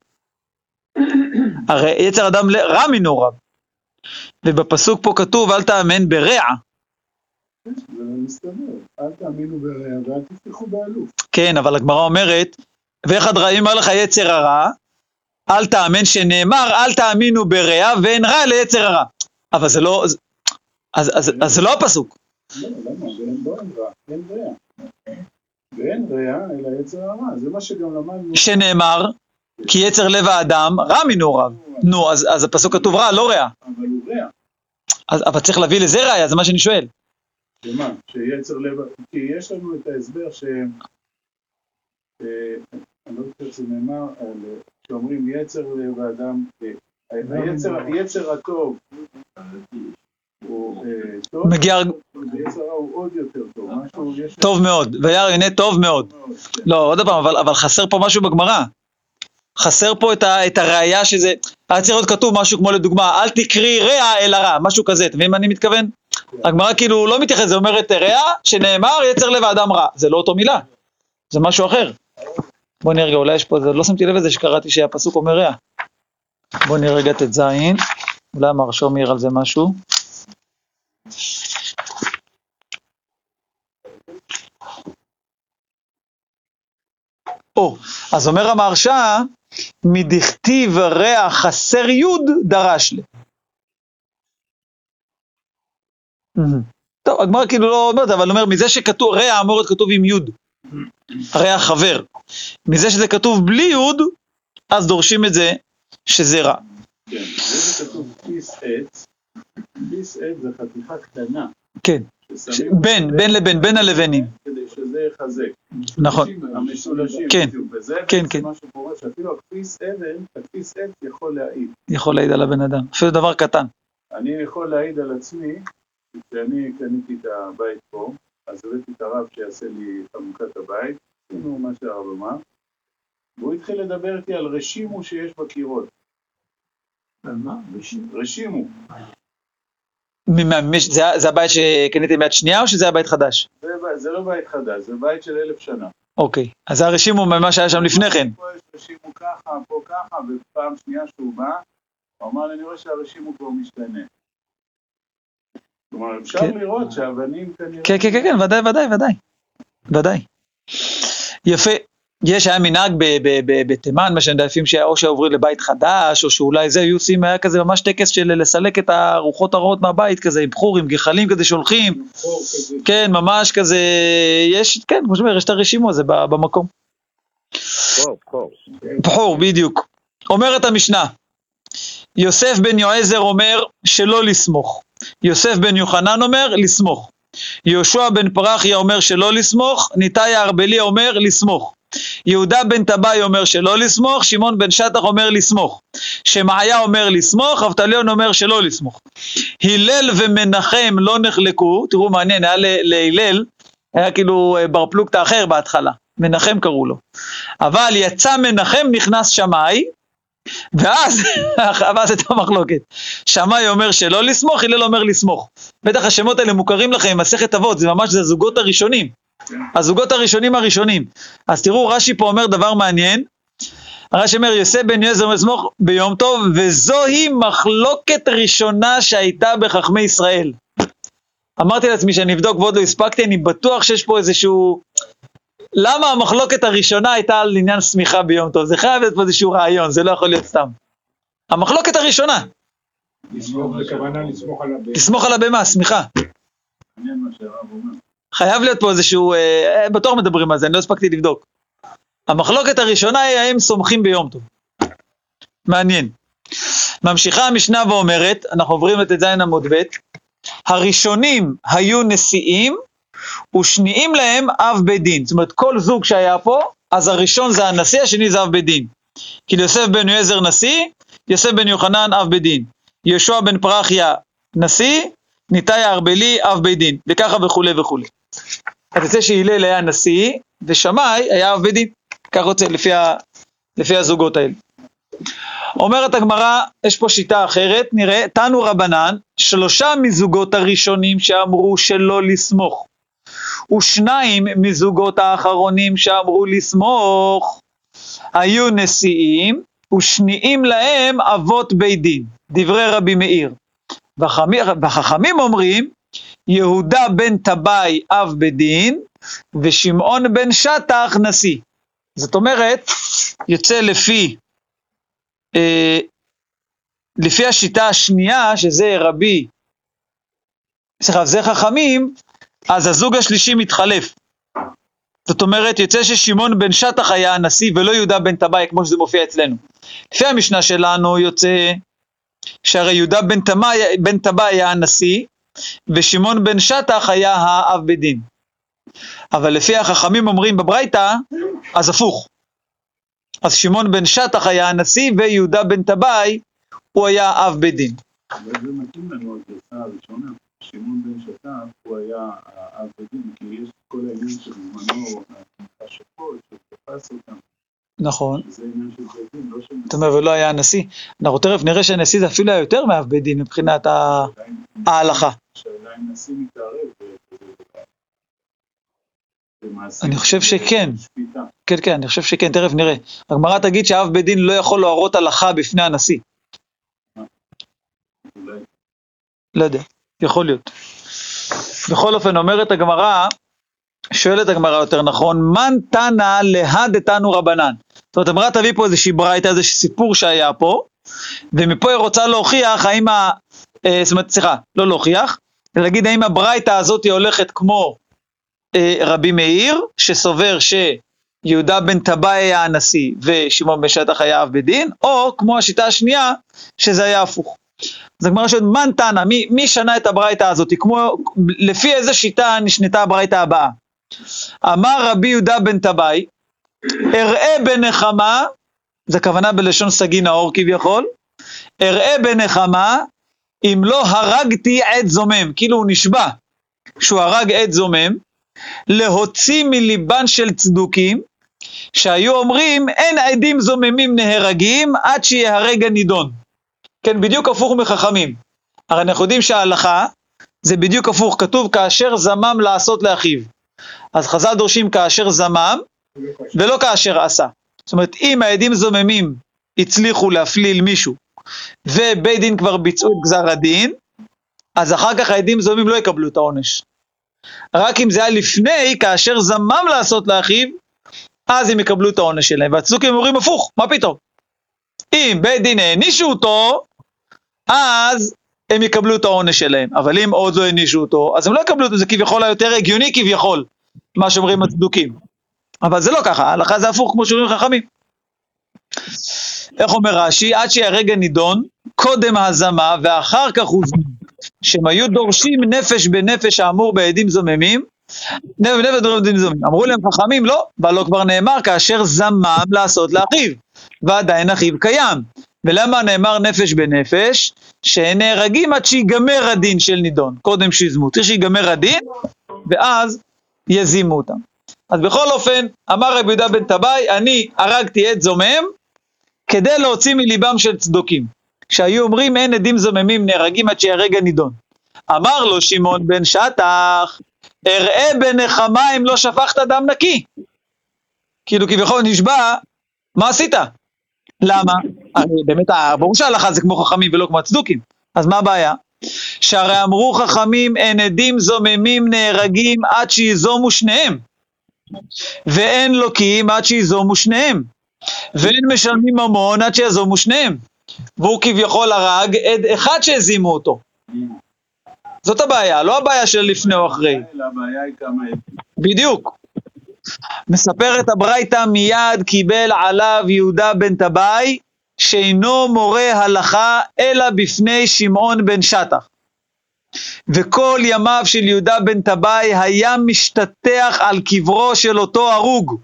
הרי יצר אדם רע מנעוריו. ובפסוק פה כתוב אל תאמן ברע. זה מסתבר. אל תאמינו ברע ואל תפתחו באלוף. כן, אבל הגמרא אומרת, ואחד רעים אמר לך יצר הרע, אל תאמן שנאמר, אל תאמינו ברע ואין רע אלא יצר הרע. אבל זה לא, אז, אז, אז, אז זה לא הפסוק. לא, למה? ואין לא אין רע, אין רע. ואין רע אלא יצר הרע. זה מה שגם למדנו. שנאמר, כי יצר לב האדם רע מנעוריו. נו, אז, אז הפסוק כתוב רע, לא רע. אבל הוא רע. אז, אבל צריך להביא לזה ראיה, זה מה שאני שואל. שמה? שיצר לב... כי יש לנו את ההסבר ש... אה, אני לא זוכר שזה נאמר, על, אה, שאומרים יצר לב האדם, אה, היצר, היצר הטוב הוא אה, טוב, ויצר הרע הוא עוד יותר טוב. טוב מאוד, וירא הנה טוב מאוד. כן. לא, עוד פעם, אבל, אבל חסר פה משהו בגמרא. חסר פה את, ה, את הראייה שזה, היה צריך להיות כתוב משהו כמו לדוגמה, אל תקרי רע אלא רע, משהו כזה, אתה מבין מה אני מתכוון? הגמרא כאילו לא מתייחס, זה אומרת רע, שנאמר יצר לב האדם רע, זה לא אותו מילה, זה משהו אחר. בוא נראה רגע, אולי יש פה, זה, לא שמתי לב לזה שקראתי שהפסוק אומר רע. בוא נראה רגע ט"ז, אולי המרשום מעיר על זה משהו. או, אז אומר המהרש"א, מדכתיב רע חסר יוד דרש לי. טוב, הגמרא כאילו לא אומרת, אבל אומר, מזה שכתוב, רע אמור להיות כתוב עם יוד. רע חבר. מזה שזה כתוב בלי יוד, אז דורשים את זה שזה רע. כן, זה כתוב כפיס עץ, כפיס עץ זה חתיכה קטנה, כן. בין, בין לבין, בין הלבנים. כדי שזה יחזק. נכון. המשולשים, כן. בדיוק. וזה כן, כן. מה שקורה, שאפילו הכפיס אבן, הכפיס עץ יכול להעיד. יכול להעיד על הבן אדם. אפילו דבר קטן. אני יכול להעיד על עצמי, כשאני קניתי את הבית פה, אז הבאתי את הרב שיעשה לי חנוכת הבית, עשינו מה שהרב אמר, והוא התחיל לדבר איתי על רשימו שיש בקירות. על מה? רשימו. זה הבית שקניתם יד שנייה או שזה היה בית חדש? זה לא בית חדש, זה בית של אלף שנה. אוקיי. אז זה הרשימו ממה שהיה שם לפני כן. פה יש רשימו ככה, פה ככה, ופעם שנייה שהוא בא, הוא אמר לי, אני רואה שהרשימו כבר משתנה. כלומר, אפשר כן. לראות שהאבנים כנראה... כן, כן, כן, כן, ודאי, ודאי, ודאי. ודאי. יפה. יש, היה מנהג ב- ב- ב- בתימן, מה לפעמים שהיה או שעוברים לבית חדש, או שאולי זה, היו עושים, היה כזה ממש טקס של לסלק את הרוחות הרעות מהבית כזה, עם בחורים, גחלים כזה שהולכים. כן, ממש כזה, יש, כן, כמו שאומר, יש את הרשימו הזה ב- במקום. בחור, בדיוק. אומרת המשנה, יוסף בן יועזר אומר שלא לסמוך. יוסף בן יוחנן אומר לסמוך. יהושע בן פרחיה אומר שלא לסמוך, ניתאי הארבלי אומר לסמוך. יהודה בן טבעי אומר שלא לסמוך, שמעון בן שטח אומר לסמוך. שמעיה אומר לסמוך, אבטליון אומר שלא לסמוך. הלל ומנחם לא נחלקו, תראו מעניין, היה להלל, היה כאילו אה, בר פלוגתא אחר בהתחלה, מנחם קראו לו. אבל יצא מנחם נכנס שמאי, ואז, ואז הייתה מחלוקת. שמאי אומר שלא לסמוך, הלל אומר לסמוך. בטח השמות האלה מוכרים לכם, מסכת אבות, זה ממש, זה הזוגות הראשונים. הזוגות הראשונים הראשונים. אז תראו, רש"י פה אומר דבר מעניין. רש"י אומר, יוסף בן יועזר אומר לסמוך ביום טוב, וזוהי מחלוקת ראשונה שהייתה בחכמי ישראל. אמרתי לעצמי שאני אבדוק ועוד לא הספקתי, אני בטוח שיש פה איזשהו... למה המחלוקת הראשונה הייתה על עניין שמיכה ביום טוב? זה חייב להיות פה איזשהו רעיון, זה לא יכול להיות סתם. המחלוקת הראשונה, לסמוך על הבהמה, אומר. חייב להיות פה איזשהו, אה, בטוח מדברים על זה, אני לא הספקתי לבדוק. המחלוקת הראשונה היא האם סומכים ביום טוב. מעניין. ממשיכה המשנה ואומרת, אנחנו עוברים לט"ז עמוד ב', הראשונים היו נשיאים ושניים להם אב בית דין. זאת אומרת, כל זוג שהיה פה, אז הראשון זה הנשיא, השני זה אב בית דין. כי יוסף בן יועזר נשיא, יוסף בן יוחנן אב בית דין. יהושע בן פרחיה נשיא, ניתאי הארבלי אב בית דין, וככה וכולי וכולי. אז יוצא שהלל היה נשיא, ושמאי היה אב בית דין. כך רוצה לפי, ה, לפי הזוגות האלה. אומרת הגמרא, יש פה שיטה אחרת, נראה, תנו רבנן, שלושה מזוגות הראשונים שאמרו שלא לסמוך, ושניים מזוגות האחרונים שאמרו לסמוך, היו נשיאים, ושניים להם אבות בית דין, דברי רבי מאיר. והחכמים אומרים, יהודה בן טבעי אב בית דין, ושמעון בן שטח נשיא. זאת אומרת, יוצא לפי, אה, לפי השיטה השנייה, שזה רבי, סליחה, זה חכמים, אז הזוג השלישי מתחלף. זאת אומרת, יוצא ששמעון בן שטח היה הנשיא ולא יהודה בן טבעי, כמו שזה מופיע אצלנו. לפי המשנה שלנו יוצא שהרי יהודה בן, תמי, בן היה הנשיא, ושמעון בן שטח היה האב בית דין. אבל לפי החכמים אומרים בברייתא, אז הפוך. אז שמעון בן שטח היה הנשיא, ויהודה בן טבעי, הוא היה אב בית דין. שמעון בן שטף, הוא היה האב בדין, כי יש כל העניין שבזמנו השפות, שתפס אותם, נכון. זה עניין של בית דין, לא של זאת אומרת, ולא היה הנשיא. אנחנו תכף נראה שהנשיא זה אפילו היה יותר מאב בית דין מבחינת ההלכה. השאלה אם נשיא מתערב בכזה דבר. במעשים אני חושב של שכן. כן, כן, אני חושב שכן, תכף נראה. הגמרא תגיד שאב בית דין לא יכול להורות הלכה בפני הנשיא. לא יודע, יכול להיות. בכל אופן, אומרת הגמרא, שואלת הגמרא יותר נכון, מן תנא להא דתנו רבנן. זאת אומרת, הגמרא תביא פה איזושהי ברייתא, איזשהו סיפור שהיה פה, ומפה היא רוצה להוכיח האם ה... אה, זאת אומרת, סליחה, לא להוכיח, להגיד האם הברייתא הזאת היא הולכת כמו אה, רבי מאיר, שסובר שיהודה בן טבעי היה הנשיא ושמעון בן שטח היה אב בית דין, או כמו השיטה השנייה, שזה היה הפוך. אז הגמרא שואלת, מן תנא, מי, מי שנה את הברייתא הזאת? כמו, לפי איזה שיטה נשנתה הברייתא הבאה? אמר רבי יהודה בן טבעי, אראה בנחמה, זה כוונה בלשון סגי נאור כביכול, אראה בנחמה אם לא הרגתי עת זומם, כאילו הוא נשבע שהוא הרג עת זומם, להוציא מליבן של צדוקים, שהיו אומרים אין עדים זוממים נהרגים עד שיהרג הנידון. כן, בדיוק הפוך מחכמים. הרי אנחנו יודעים שההלכה זה בדיוק הפוך, כתוב כאשר זמם לעשות לאחיו. אז חז"ל דורשים כאשר זמם ולא כאשר עשה. זאת אומרת, אם העדים זוממים הצליחו להפליל מישהו ובית דין כבר ביצעו את גזר הדין, אז אחר כך העדים זוממים לא יקבלו את העונש. רק אם זה היה לפני, כאשר זמם לעשות לאחיו, אז הם יקבלו את העונש שלהם. והצדוקים אומרים הפוך, מה פתאום? אם בית דין הענישו אותו, אז הם יקבלו את העונש שלהם. אבל אם עוד לא הענישו אותו, אז הם לא יקבלו את זה, זה כביכול היותר הגיוני כביכול, מה שאומרים הצדוקים. אבל זה לא ככה, ההלכה זה הפוך כמו שאומרים חכמים. איך אומר רש"י? עד שהרגע נידון, קודם הזמה ואחר כך הוזמן. שהם היו דורשים נפש בנפש האמור בעדים זוממים, נפש בנפש בעדים זוממים. אמרו להם חכמים, לא, ולא כבר נאמר כאשר זמם לעשות לאחיו, ועדיין אחיו קיים. ולמה נאמר נפש בנפש? שהם נהרגים עד שיגמר הדין של נידון, קודם שיזמו. צריך שיגמר הדין, ואז יזימו אותם. אז בכל אופן, אמר רבי יהודה בן טבעי, אני הרגתי עת זומם, כדי להוציא מליבם של צדוקים. שהיו אומרים אין עדים זוממים נהרגים עד שיהרג הנידון. אמר לו שמעון בן שטח, אראה בנחמה אם לא שפכת דם נקי. כאילו כביכול נשבע, מה עשית? למה? באמת, ברור שההלכה זה כמו חכמים ולא כמו הצדוקים, אז מה הבעיה? שהרי אמרו חכמים אין עדים זוממים נהרגים עד שיזומו שניהם, ואין לוקים עד שיזומו שניהם, ואין משלמים ממון עד שיזומו שניהם. והוא כביכול הרג עד אחד שהזימו אותו. זאת הבעיה, לא הבעיה של לפני או אחרי. הבעיה היא כמה... בדיוק. מספרת הברייתא מיד קיבל עליו יהודה בן טבעי, שאינו מורה הלכה אלא בפני שמעון בן שטח. וכל ימיו של יהודה בן טבעי היה משתטח על קברו של אותו הרוג.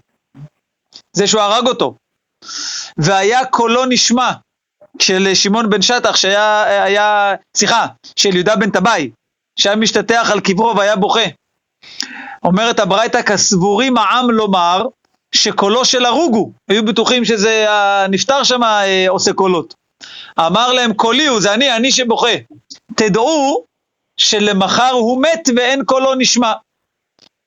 זה שהוא הרג אותו. והיה קולו נשמע, של שמעון בן שטח שהיה, היה, סליחה, של יהודה בן טבעי, שהיה משתטח על קברו והיה בוכה. אומרת הברייתא, כסבורים העם לומר שקולו של הרוג הוא, היו בטוחים שזה הנפטר שם אה, עושה קולות. אמר להם, קולי הוא, זה אני, אני שבוכה. תדעו שלמחר הוא מת ואין קולו נשמע.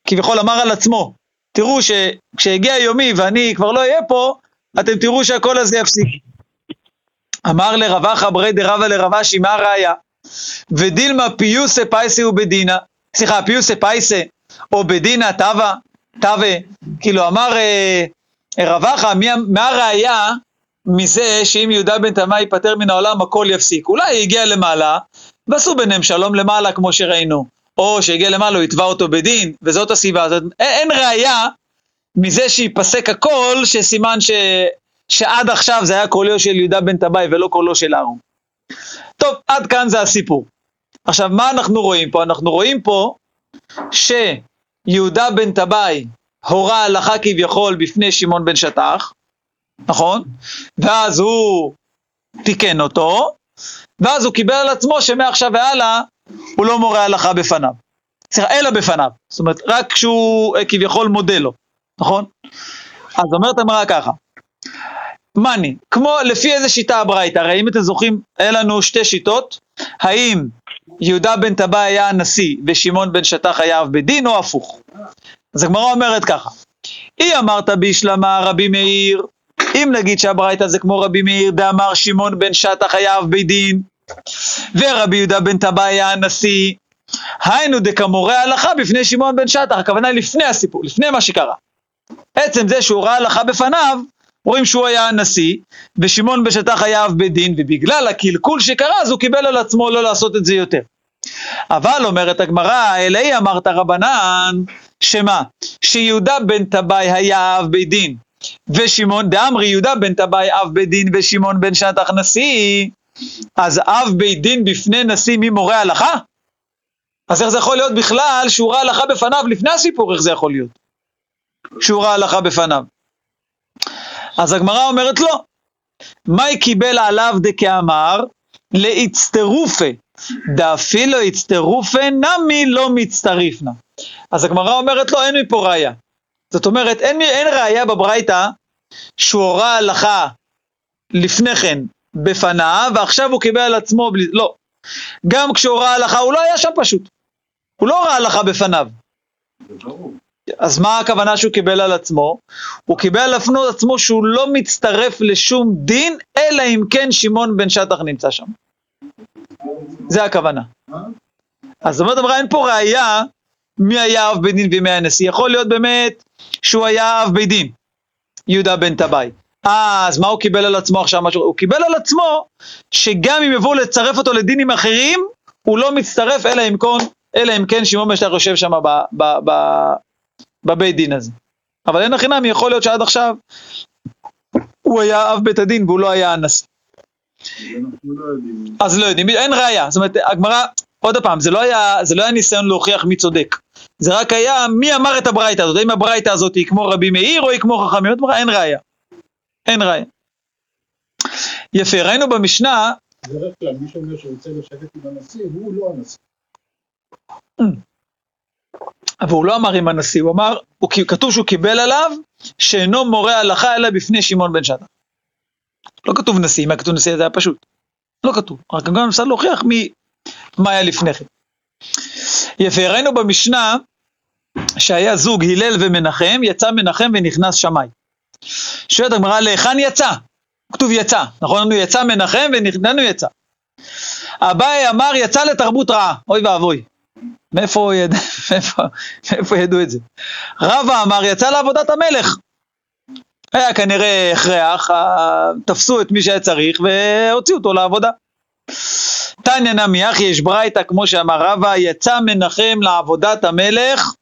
כביכול אמר על עצמו, תראו שכשהגיע יומי ואני כבר לא אהיה פה, אתם תראו שהקול הזה יפסיק. אמר לרבחה ברי דרבה לרבשי, מה הראיה? ודילמה פיוסה פייסה ובדינה, סליחה, פיוסה פייסה או בדינה תווה, תווה, כאילו אמר אה, רבחה, מה הראיה מזה שאם יהודה בן תמה ייפטר מן העולם הכל יפסיק? אולי היא הגיעה למעלה ועשו ביניהם שלום למעלה כמו שראינו, או שהגיע למעלה הוא יתבע אותו בדין, וזאת הסיבה הזאת. אין, אין ראיה מזה שייפסק הכל, שסימן ש... שעד עכשיו זה היה קולו של יהודה בן טבעי ולא קולו של אהרון. טוב, עד כאן זה הסיפור. עכשיו, מה אנחנו רואים פה? אנחנו רואים פה שיהודה בן טבעי הורה הלכה כביכול בפני שמעון בן שטח, נכון? ואז הוא תיקן אותו, ואז הוא קיבל על עצמו שמעכשיו והלאה הוא לא מורה הלכה בפניו. סליחה, אלא בפניו. זאת אומרת, רק כשהוא אה, כביכול מודה לו, נכון? אז אומרת המראה ככה, מאני, כמו לפי איזה שיטה הברייתא, הרי אם אתם זוכרים, היה לנו שתי שיטות, האם יהודה בן טבע היה הנשיא ושמעון בן שטח היה אב בית דין או הפוך. אז הגמרא אומרת ככה, אי אמרת בישלמה רבי מאיר, אם נגיד שהברייתא זה כמו רבי מאיר דאמר שמעון בן שטח היה אב בית דין, ורבי יהודה בן טבע היה הנשיא, היינו דקמורי ההלכה בפני שמעון בן שטח, הכוונה לפני הסיפור, לפני מה שקרה. עצם זה שהוא ראה הלכה בפניו, רואים שהוא היה הנשיא, ושמעון בשטח היה אב בית דין, ובגלל הקלקול שקרה, אז הוא קיבל על עצמו לא לעשות את זה יותר. אבל אומרת הגמרא, אלי אמרת רבנן, שמה? שיהודה בן טבעי היה אב בית דין, ושמעון דאמרי יהודה בן טבעי אב בית דין ושמעון בן שטח נשיא, אז אב בית דין בפני נשיא מי מורה הלכה? אז איך זה יכול להיות בכלל שהוא ראה הלכה בפניו לפני הסיפור, איך זה יכול להיות? שהוא ראה הלכה בפניו. אז הגמרא אומרת לא. מאי קיבל עליו דקאמר לאצטרופה, דאפילו אצטרופה נמי לא מצטריפנה. אז הגמרא אומרת לו, אין מפה ראיה. זאת אומרת, אין, אין ראיה בברייתא שהוא הורה הלכה לפני כן בפניו, ועכשיו הוא קיבל על עצמו בלי... לא. גם כשהוא הורה הלכה, הוא לא היה שם פשוט. הוא לא הורה הלכה בפניו. זה ברור. אז מה הכוונה שהוא קיבל על עצמו? הוא קיבל על עצמו שהוא לא מצטרף לשום דין, אלא אם כן שמעון בן שטח נמצא שם. זה הכוונה. אז אומרת, אמרה, אין פה ראייה מי היה אב בית דין ומי היה נשיא. יכול להיות באמת שהוא היה אב בית דין, יהודה בן טבעי. אז מה הוא קיבל על עצמו עכשיו? משהו? הוא קיבל על עצמו שגם אם יבואו לצרף אותו לדינים אחרים, הוא לא מצטרף אלא אם כן, אלא אם כן שמעון בן שטח יושב שם בבית דין הזה. אבל אין הכי נמי, יכול להיות שעד עכשיו הוא היה אב בית הדין והוא לא היה הנשיא. אז לא יודעים, אין ראייה. זאת אומרת, הגמרא, עוד פעם, זה לא היה, זה לא היה ניסיון להוכיח מי צודק. זה רק היה מי אמר את הברייתא הזאת, האם הברייתא הזאת היא כמו רבי מאיר או היא כמו חכמים, עוד אין ראייה. אין ראייה. יפה, ראינו במשנה, בדרך כלל מי שאומר שרוצה לשבת עם הנשיא, הוא לא הנשיא. אבל הוא לא אמר עם הנשיא, הוא אמר, הוא, כתוב שהוא קיבל עליו שאינו מורה הלכה אלא בפני שמעון בן שטח. לא כתוב נשיא, אם היה כתוב נשיא זה היה פשוט. לא כתוב, רק גם אפשר להוכיח מי, מה היה לפני כן. יפה, ראינו במשנה שהיה זוג הלל ומנחם, יצא מנחם ונכנס שמאי. שואלת הגמרא, להיכן יצא? כתוב יצא, נכון? יצא מנחם ונכננו יצא. אביי אמר יצא לתרבות רעה, אוי ואבוי. מאיפה, יד... מאיפה, מאיפה ידעו את זה? רבא אמר יצא לעבודת המלך. היה כנראה הכרח, תפסו את מי שהיה צריך והוציאו אותו לעבודה. תניא נמי אחי יש ברייתא, כמו שאמר רבא, יצא מנחם לעבודת המלך,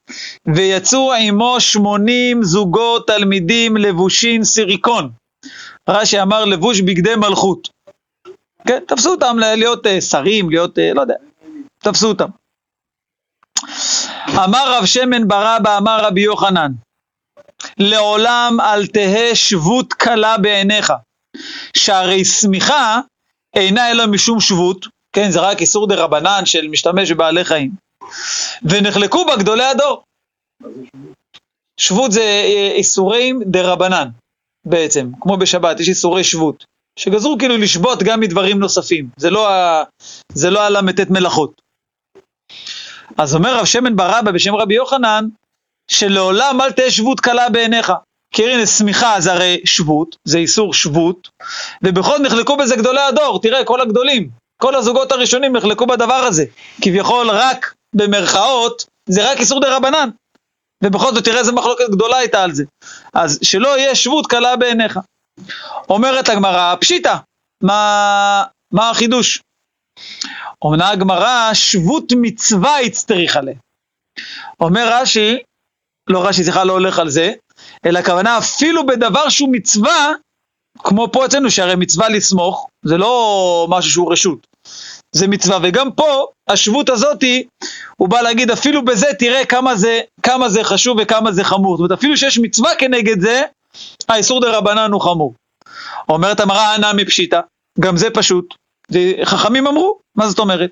ויצאו עמו שמונים זוגות תלמידים לבושין סיריקון. רש"י אמר לבוש בגדי מלכות. כן, תפסו אותם להיות uh, שרים, להיות, uh, לא יודע, תפסו אותם. אמר רב שמן ברבא, אמר רבי יוחנן, לעולם אל תהא שבות קלה בעיניך, שהרי שמיכה אינה אלא משום שבות, כן, זה רק איסור דה רבנן של משתמש בבעלי חיים, ונחלקו בה גדולי הדור. שבות זה אה, איסורים דה רבנן, בעצם, כמו בשבת, יש איסורי שבות, שגזרו כאילו לשבות גם מדברים נוספים, זה לא, ה... זה לא הל"ט מלאכות. אז אומר רב שמן ברבא בשם רבי יוחנן, שלעולם אל תהיה שבות קלה בעיניך. כי הנה שמיכה זה הרי שבות, זה איסור שבות, ובכל זאת נחלקו בזה גדולי הדור, תראה, כל הגדולים, כל הזוגות הראשונים נחלקו בדבר הזה. כביכול רק במרכאות, זה רק איסור דה רבנן. ובכל זאת תראה איזה מחלוקת גדולה הייתה על זה. אז שלא יהיה שבות קלה בעיניך. אומרת הגמרא, פשיטא, מה, מה החידוש? אומנה הגמרא, שבות מצווה הצטריך עליה. אומר רש"י, לא רש"י, סליחה, לא הולך על זה, אלא הכוונה אפילו בדבר שהוא מצווה, כמו פה אצלנו, שהרי מצווה לסמוך, זה לא משהו שהוא רשות, זה מצווה, וגם פה, השבות הזאתי, הוא בא להגיד, אפילו בזה תראה כמה זה, כמה זה חשוב וכמה זה חמור. זאת אומרת, אפילו שיש מצווה כנגד זה, האיסור דה רבנן הוא חמור. אומרת המראה אנא מפשיטא, גם זה פשוט, חכמים אמרו, מה זאת אומרת?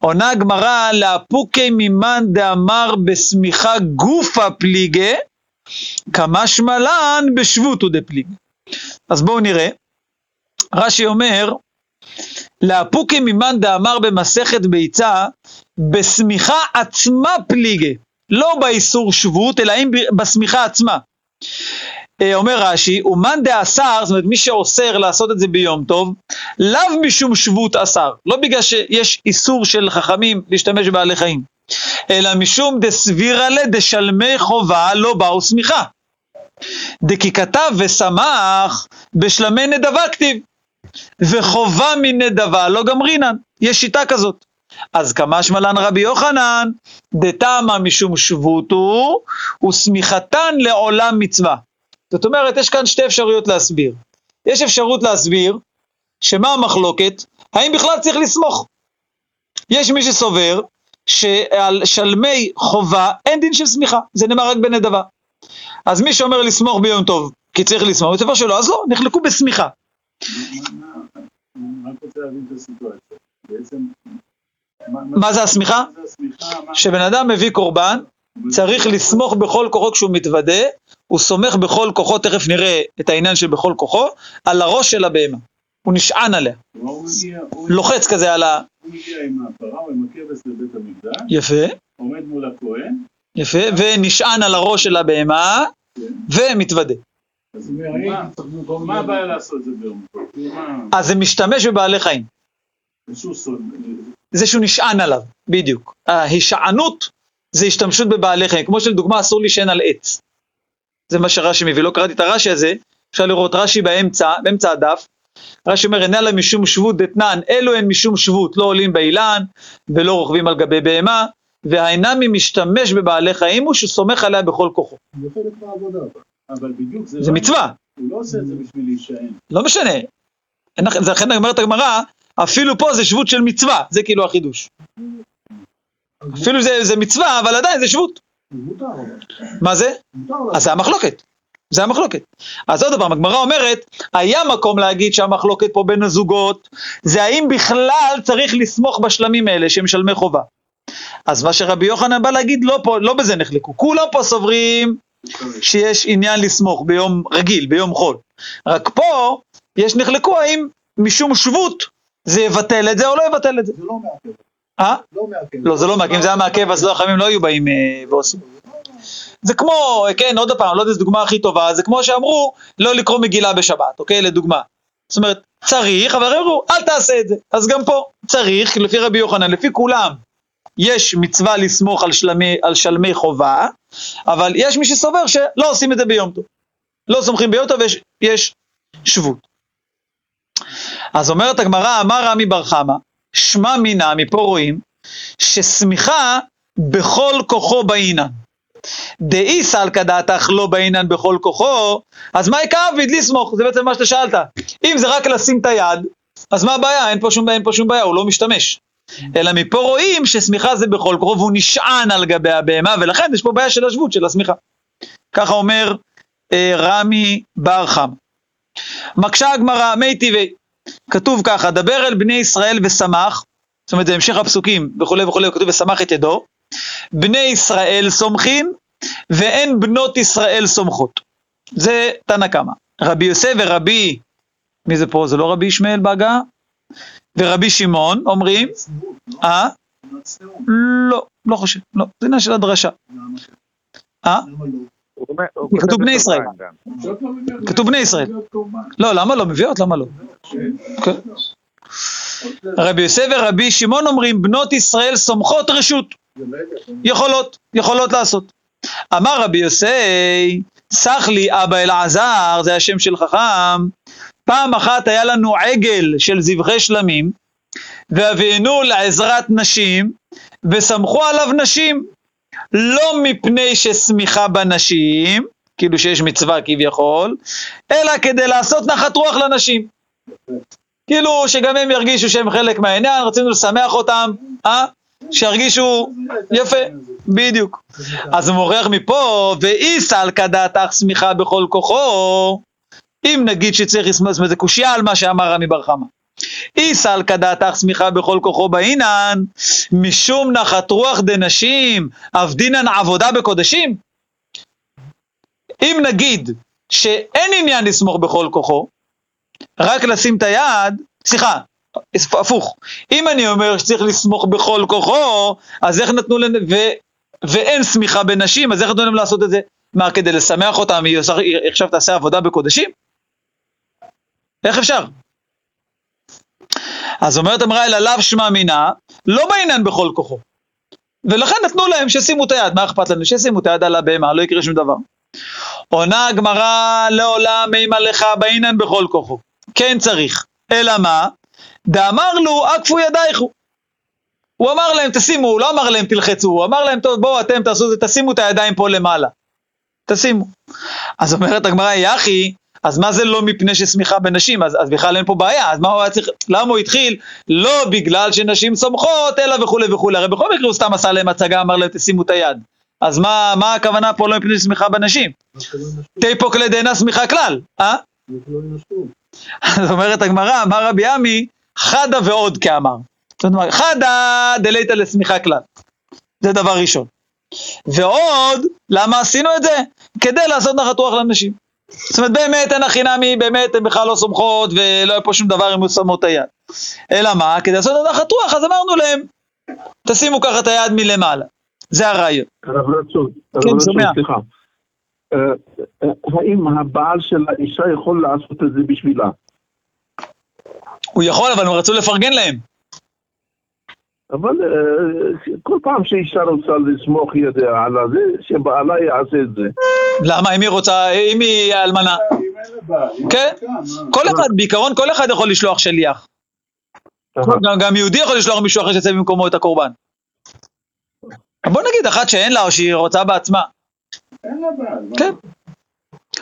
עונה הגמרא לאפוקי מימן דאמר בשמיכה גופה פליגה, כמשמע לן בשבותו דפליגה. אז בואו נראה. רש"י אומר, לאפוקי מימן דאמר במסכת ביצה, בשמיכה עצמה פליגה, לא באיסור שבות, אלא אם בשמיכה עצמה. אה, אומר רש"י, אומן דאסר, זאת אומרת מי שאוסר לעשות את זה ביום טוב, לאו משום שבות אסר, לא בגלל שיש איסור של חכמים להשתמש בבעלי חיים, אלא משום דסבירה לה דשלמי חובה לא באו שמיכה. דכי כתב ושמח בשלמי נדבה כתיב, וחובה מנדבה לא גמרינן, יש שיטה כזאת. אז כמה שמלן רבי יוחנן, דתמה משום שבותו, ושמיכתן לעולם מצווה. זאת אומרת, יש כאן שתי אפשרויות להסביר. יש אפשרות להסביר שמה המחלוקת? האם בכלל צריך לסמוך? יש מי שסובר שעל שלמי חובה אין דין של סמיכה, זה נאמר רק בנדבה. אז מי שאומר לסמוך ביום טוב, כי צריך לסמוך, בסופו שלא, אז לא, נחלקו בסמיכה. מה- זה הסמיכה? כשבן אדם מביא קורבן, צריך לסמוך בכל כוחו כשהוא מתוודה, הוא סומך בכל כוחו, תכף נראה את העניין של בכל כוחו, על הראש של הבהמה. הוא נשען עליה, הוא הוא- לוחץ כזה על ה... הוא מגיע עם הפרה או עם הכבש לבית המקדש, יפה, עומד מול הכהן, יפה, ונשען על הראש של הבהמה, ומתוודה. אז אני מה- הבעיה לעשות את זה ביום אז זה משתמש בבעלי חיים, זה שהוא נשען עליו, בדיוק. ההישענות זה השתמשות בבעלי חיים, כמו שלדוגמה אסור להישען על עץ. זה מה שרש"י מביא, לא קראתי את הרש"י הזה, אפשר לראות רש"י באמצע, באמצע הדף, רש"י אומר, אינה לה משום שבות דתנן, אלו הן משום שבות, לא עולים באילן, ולא רוכבים על גבי בהמה, והאינמי משתמש בבעלי חיים הוא שסומך עליה בכל כוחו. זה חלק מהעבודה. אבל בדיוק זה זה מצווה, הוא לא עושה את זה בשביל להישען. לא משנה. זה לכן אומרת הגמרא, אפילו פה זה שבות של מצווה, זה כאילו החידוש. אז אפילו זה, זה מצווה, אבל עדיין זה שבות. מה זה? אז זה המחלוקת. זה המחלוקת. אז עוד פעם, הגמרא אומרת, היה מקום להגיד שהמחלוקת פה בין הזוגות, זה האם בכלל צריך לסמוך בשלמים האלה שהם שלמי חובה. אז מה שרבי יוחנן בא להגיד, לא, פה, לא בזה נחלקו. כולם פה סוברים שיש עניין לסמוך ביום רגיל, ביום חול. רק פה, יש נחלקו האם משום שבות זה יבטל את זה או לא יבטל את זה. זה לא מעכב. אה? לא. לא, זה לא מעכב, אם זה היה מעכב אז לא החכמים לא היו באים אה, ועושים. זה כמו, כן, עוד פעם, לא יודע איזו דוגמה הכי טובה, זה כמו שאמרו לא לקרוא מגילה בשבת, אוקיי? לדוגמה. זאת אומרת, צריך, אבל אמרו, אל תעשה את זה. אז גם פה, צריך, לפי רבי יוחנן, לפי כולם, יש מצווה לסמוך על שלמי, על שלמי חובה, אבל יש מי שסובר שלא עושים את זה ביום טוב. לא סומכים ביום טוב, יש, יש שבות. אז אומרת הגמרא, אמר רמי בר חמא, שמע מינה, מפה רואים, ששמיכה בכל כוחו באינן. דאי סלקא דעתך לא באינן בכל כוחו, אז מה יקר אביד לסמוך? זה בעצם מה שאתה שאלת. אם זה רק לשים את היד, אז מה הבעיה? אין פה שום, אין פה שום בעיה, הוא לא משתמש. אלא מפה רואים ששמיכה זה בכל כוחו והוא נשען על גבי הבהמה, ולכן יש פה בעיה של השבות של השמיכה. ככה אומר אה, רמי בר חם. מקשה הגמרא, מי טבעי, כתוב ככה, דבר אל בני ישראל ושמח, זאת אומרת זה המשך הפסוקים וכולי וכולי, כתוב ושמח את ידו, בני ישראל סומכים ואין בנות ישראל סומכות. זה תנא קמא. רבי יוסף ורבי, מי זה פה? זה לא רבי ישמעאל בהגה? ורבי שמעון אומרים, אה? לא, לא חושב, לא, זה עניין של הדרשה. אה? כתוב בני ישראל. כתוב בני ישראל. לא, למה לא? מביאות? למה לא? כן. רבי יוסף ורבי שמעון אומרים, בנות ישראל סומכות רשות. יכולות, יכולות לעשות. אמר רבי יוסי, סח לי אבא אלעזר, זה השם של חכם, פעם אחת היה לנו עגל של זבחי שלמים, והבאנו לעזרת נשים, וסמכו עליו נשים, לא מפני ששמיכה בנשים, כאילו שיש מצווה כביכול, אלא כדי לעשות נחת רוח לנשים. כאילו שגם הם ירגישו שהם חלק מהעניין, רצינו לשמח אותם, אה? שירגישו יפה, בדיוק. אז הוא מוכיח מפה, ואי סלקא דעתך שמיכה בכל כוחו, אם נגיד שצריך לסמוך, זאת זה קושייה על מה שאמר רמי בר חמא. אי סלקא דעתך שמיכה בכל כוחו באינן, משום נחת רוח דנשים, אבדינן עבודה בקודשים. אם נגיד שאין עניין לסמוך בכל כוחו, רק לשים את היד, סליחה, הפוך, אם אני אומר שצריך לסמוך בכל כוחו, אז איך נתנו להם, ו, ואין סמיכה בנשים, אז איך נתנו להם לעשות את זה? מה, כדי לשמח אותם, היא עושה- היא עכשיו תעשה עבודה בקודשים? איך אפשר? אז אומרת אמרה אל עליו שמע מינה, לא בעניין בכל כוחו. ולכן נתנו להם שישימו את היד, מה אכפת לנו? שישימו את היד על הבהמה, לא יקרה שום דבר. עונה הגמרא לעולם אימה לך בעניין בכל כוחו. כן צריך. אלא מה? דאמר לו, עקפו ידייכו. הוא אמר להם, תשימו, הוא לא אמר להם תלחצו, הוא אמר להם, טוב, בואו אתם תעשו את זה, תשימו את הידיים פה למעלה. תשימו. אז אומרת הגמרא, יחי, אז מה זה לא מפני ששמיכה בנשים? אז, אז בכלל אין פה בעיה, אז מה הוא היה צריך, למה הוא התחיל? לא בגלל שנשים סומכות, אלא וכולי וכולי, הרי בכל מקרה הוא סתם עשה להם הצגה, אמר להם תשימו את היד. אז מה, מה הכוונה פה לא מפני ששמיכה בנשים? תיפוק לדיינה שמיכה כלל, אה? אז אומרת הגמרא, אמר רבי עמי, חדה ועוד כאמר. זאת אומרת, חדה דלייתא לשמיכה כלל. זה דבר ראשון. ועוד, למה עשינו את זה? כדי לעשות נחת רוח לנשים. זאת אומרת, באמת אין הכי נמי, באמת הן בכלל לא סומכות, ולא היה פה שום דבר אם הוא שמות את היד. אלא מה? כדי לעשות נחת רוח, אז אמרנו להם, תשימו ככה את היד מלמעלה. זה הרעיון. הרב רצון, הרב כן, רצון, שומע. סליחה. אה, אה, האם הבעל של האישה יכול לעשות את זה בשבילה? הוא יכול, אבל הם רצו לפרגן להם. אבל אה, כל פעם שאישה רוצה לסמוך ידיה על זה, שבעלה יעשה את זה. למה? אם היא רוצה, אם היא אלמנה. כן. כל אחד, בעיקרון כל אחד יכול לשלוח שליח. גם, גם יהודי יכול לשלוח מישהו אחר שיצא במקומו את הקורבן. בוא נגיד אחת שאין לה או שהיא רוצה בעצמה. אין לה בעל. מה? כן.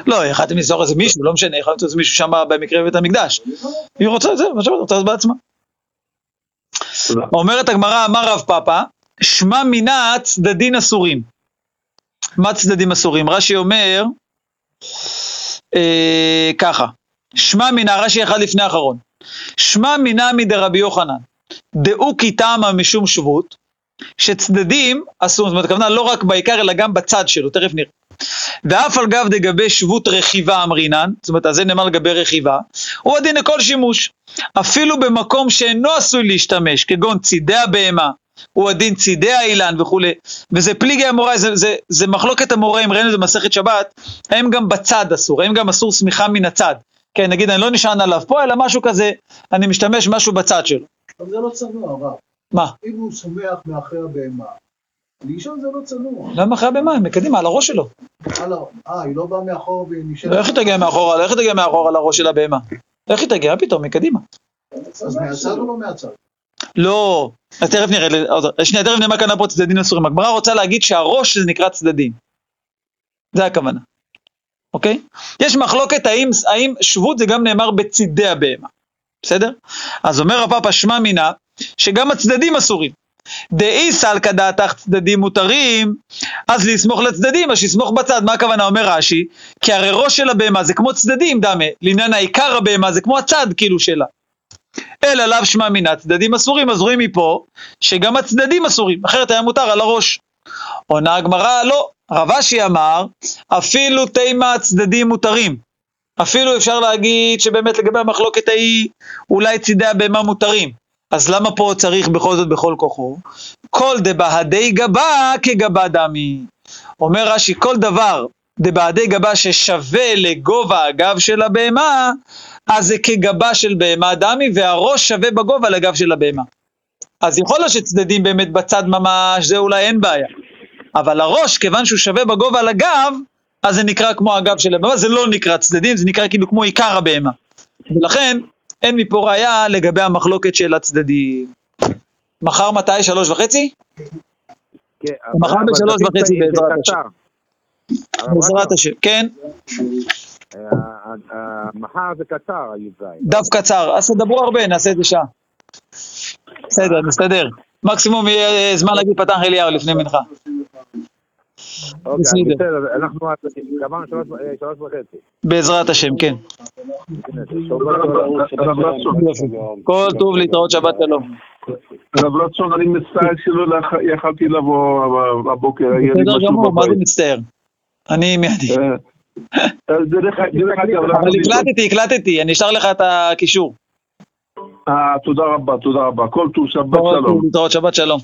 לא, יכלתם לסלוח איזה מישהו, לא משנה, יכולתם לעשות מישהו שם במקרה בבית המקדש. היא רוצה את זה, מה שאומרת, רוצה בעצמה. אומרת הגמרא, אמר רב פאפא, שמע מינה צדדין אסורים. מה צדדים אסורים? רש"י אומר, אה, ככה, שמע מינה, רש"י אחד לפני האחרון, שמע מינה מדרבי יוחנן, דאו כי תמה משום שבות, שצדדים אסור, זאת אומרת, הכוונה לא רק בעיקר, אלא גם בצד שלו, תכף נראה. ואף על גב דגבי שבות רכיבה אמרינן, זאת אומרת, אז זה נאמר לגבי רכיבה, הוא הדין לכל שימוש. אפילו במקום שאינו עשוי להשתמש, כגון צידי הבהמה, הוא הדין צידי האילן וכולי, וזה פליגי המורה, זה, זה, זה מחלוקת המוראים, ראינו את זה במסכת שבת, האם גם בצד אסור, האם גם אסור שמיכה מן הצד. כן, נגיד, אני לא נשען עליו פה, אלא משהו כזה, אני משתמש משהו בצד שלו. אבל זה לא צנוע, הרב. מה? אם הוא שומח מאחרי הבהמה, לישון זה לא צנוע. למה אחרי הבהמה? הם מקדימה, על הראש שלו. אה, היא לא באה מאחור והיא נשארת... איך היא תגיע מאחורה? איך היא תגיע מאחורה על הראש של הבהמה? איך היא תגיע? פתאום, מקדימה. אז מהצד או לא מהצד? לא, אז תכף נראה, שנייה, תכף נראה מה כאן פה צדדים אסורים. הגמרא רוצה להגיד שהראש זה נקרא צדדים. זה הכוונה, אוקיי? יש מחלוקת האם, האם שבות זה גם נאמר בצידי הבהמה, בסדר? אז אומר הפאפה שמע מינה, שגם הצדדים אסורים. דאי סלקא דעתך צדדים מותרים, אז לסמוך לצדדים, אז שיסמוך בצד. מה הכוונה? אומר רש"י, כי הרי ראש של הבהמה זה כמו צדדים, דמה, לעניין העיקר הבהמה זה כמו הצד כאילו שלה. אלא לאו שמע צדדים אסורים, אז רואים מפה שגם הצדדים אסורים, אחרת היה מותר על הראש. עונה הגמרא, לא, רב אשי אמר, אפילו תימה הצדדים מותרים. אפילו אפשר להגיד שבאמת לגבי המחלוקת ההיא, אולי צידי הבהמה מותרים. אז למה פה צריך בכל זאת בכל כוחו? כל דבהדי גבה כגבה דמי. אומר רש"י, כל דבר דבהדי גבה ששווה לגובה הגב של הבהמה, אז זה כגבה של בהמה דמי, והראש שווה בגובה לגב של הבהמה. אז יכול להיות שצדדים באמת בצד ממש, זה אולי אין בעיה. אבל הראש, כיוון שהוא שווה בגובה לגב, אז זה נקרא כמו הגב של הבהמה, זה לא נקרא צדדים, זה נקרא כאילו כמו עיקר הבהמה. ולכן, אין מפה ראיה לגבי המחלוקת של הצדדים. מחר מתי? שלוש וחצי? כן, מחר בשלוש וחצי בעזרת. הרב בעזרת השם. כן, אה, אה, מחר זה קצר, הי"ז. דף קצר. אז תדברו הרבה, נעשה את זה שעה. בסדר, נסתדר. מקסימום יהיה אה, זמן להגיד פתח אליהו לפני מנחה. אוקיי, בסדר. אנחנו עד- קבענו שלוש ו- אה, שלוש וחצי. בעזרת השם, כן. כל טוב להתראות שבת שלום. הרב רצון, אני מצטער שלא יכלתי לבוא הבוקר, היה לי בסדר גמור, מה זה. מצטער? אני מיידי. אה, אה, אבל הקלטתי, הקלטתי, אני אשלח לך את הקישור. תודה רבה, תודה רבה. כל טוב, שבת כל שלום. טוב להתראות שבת שלום.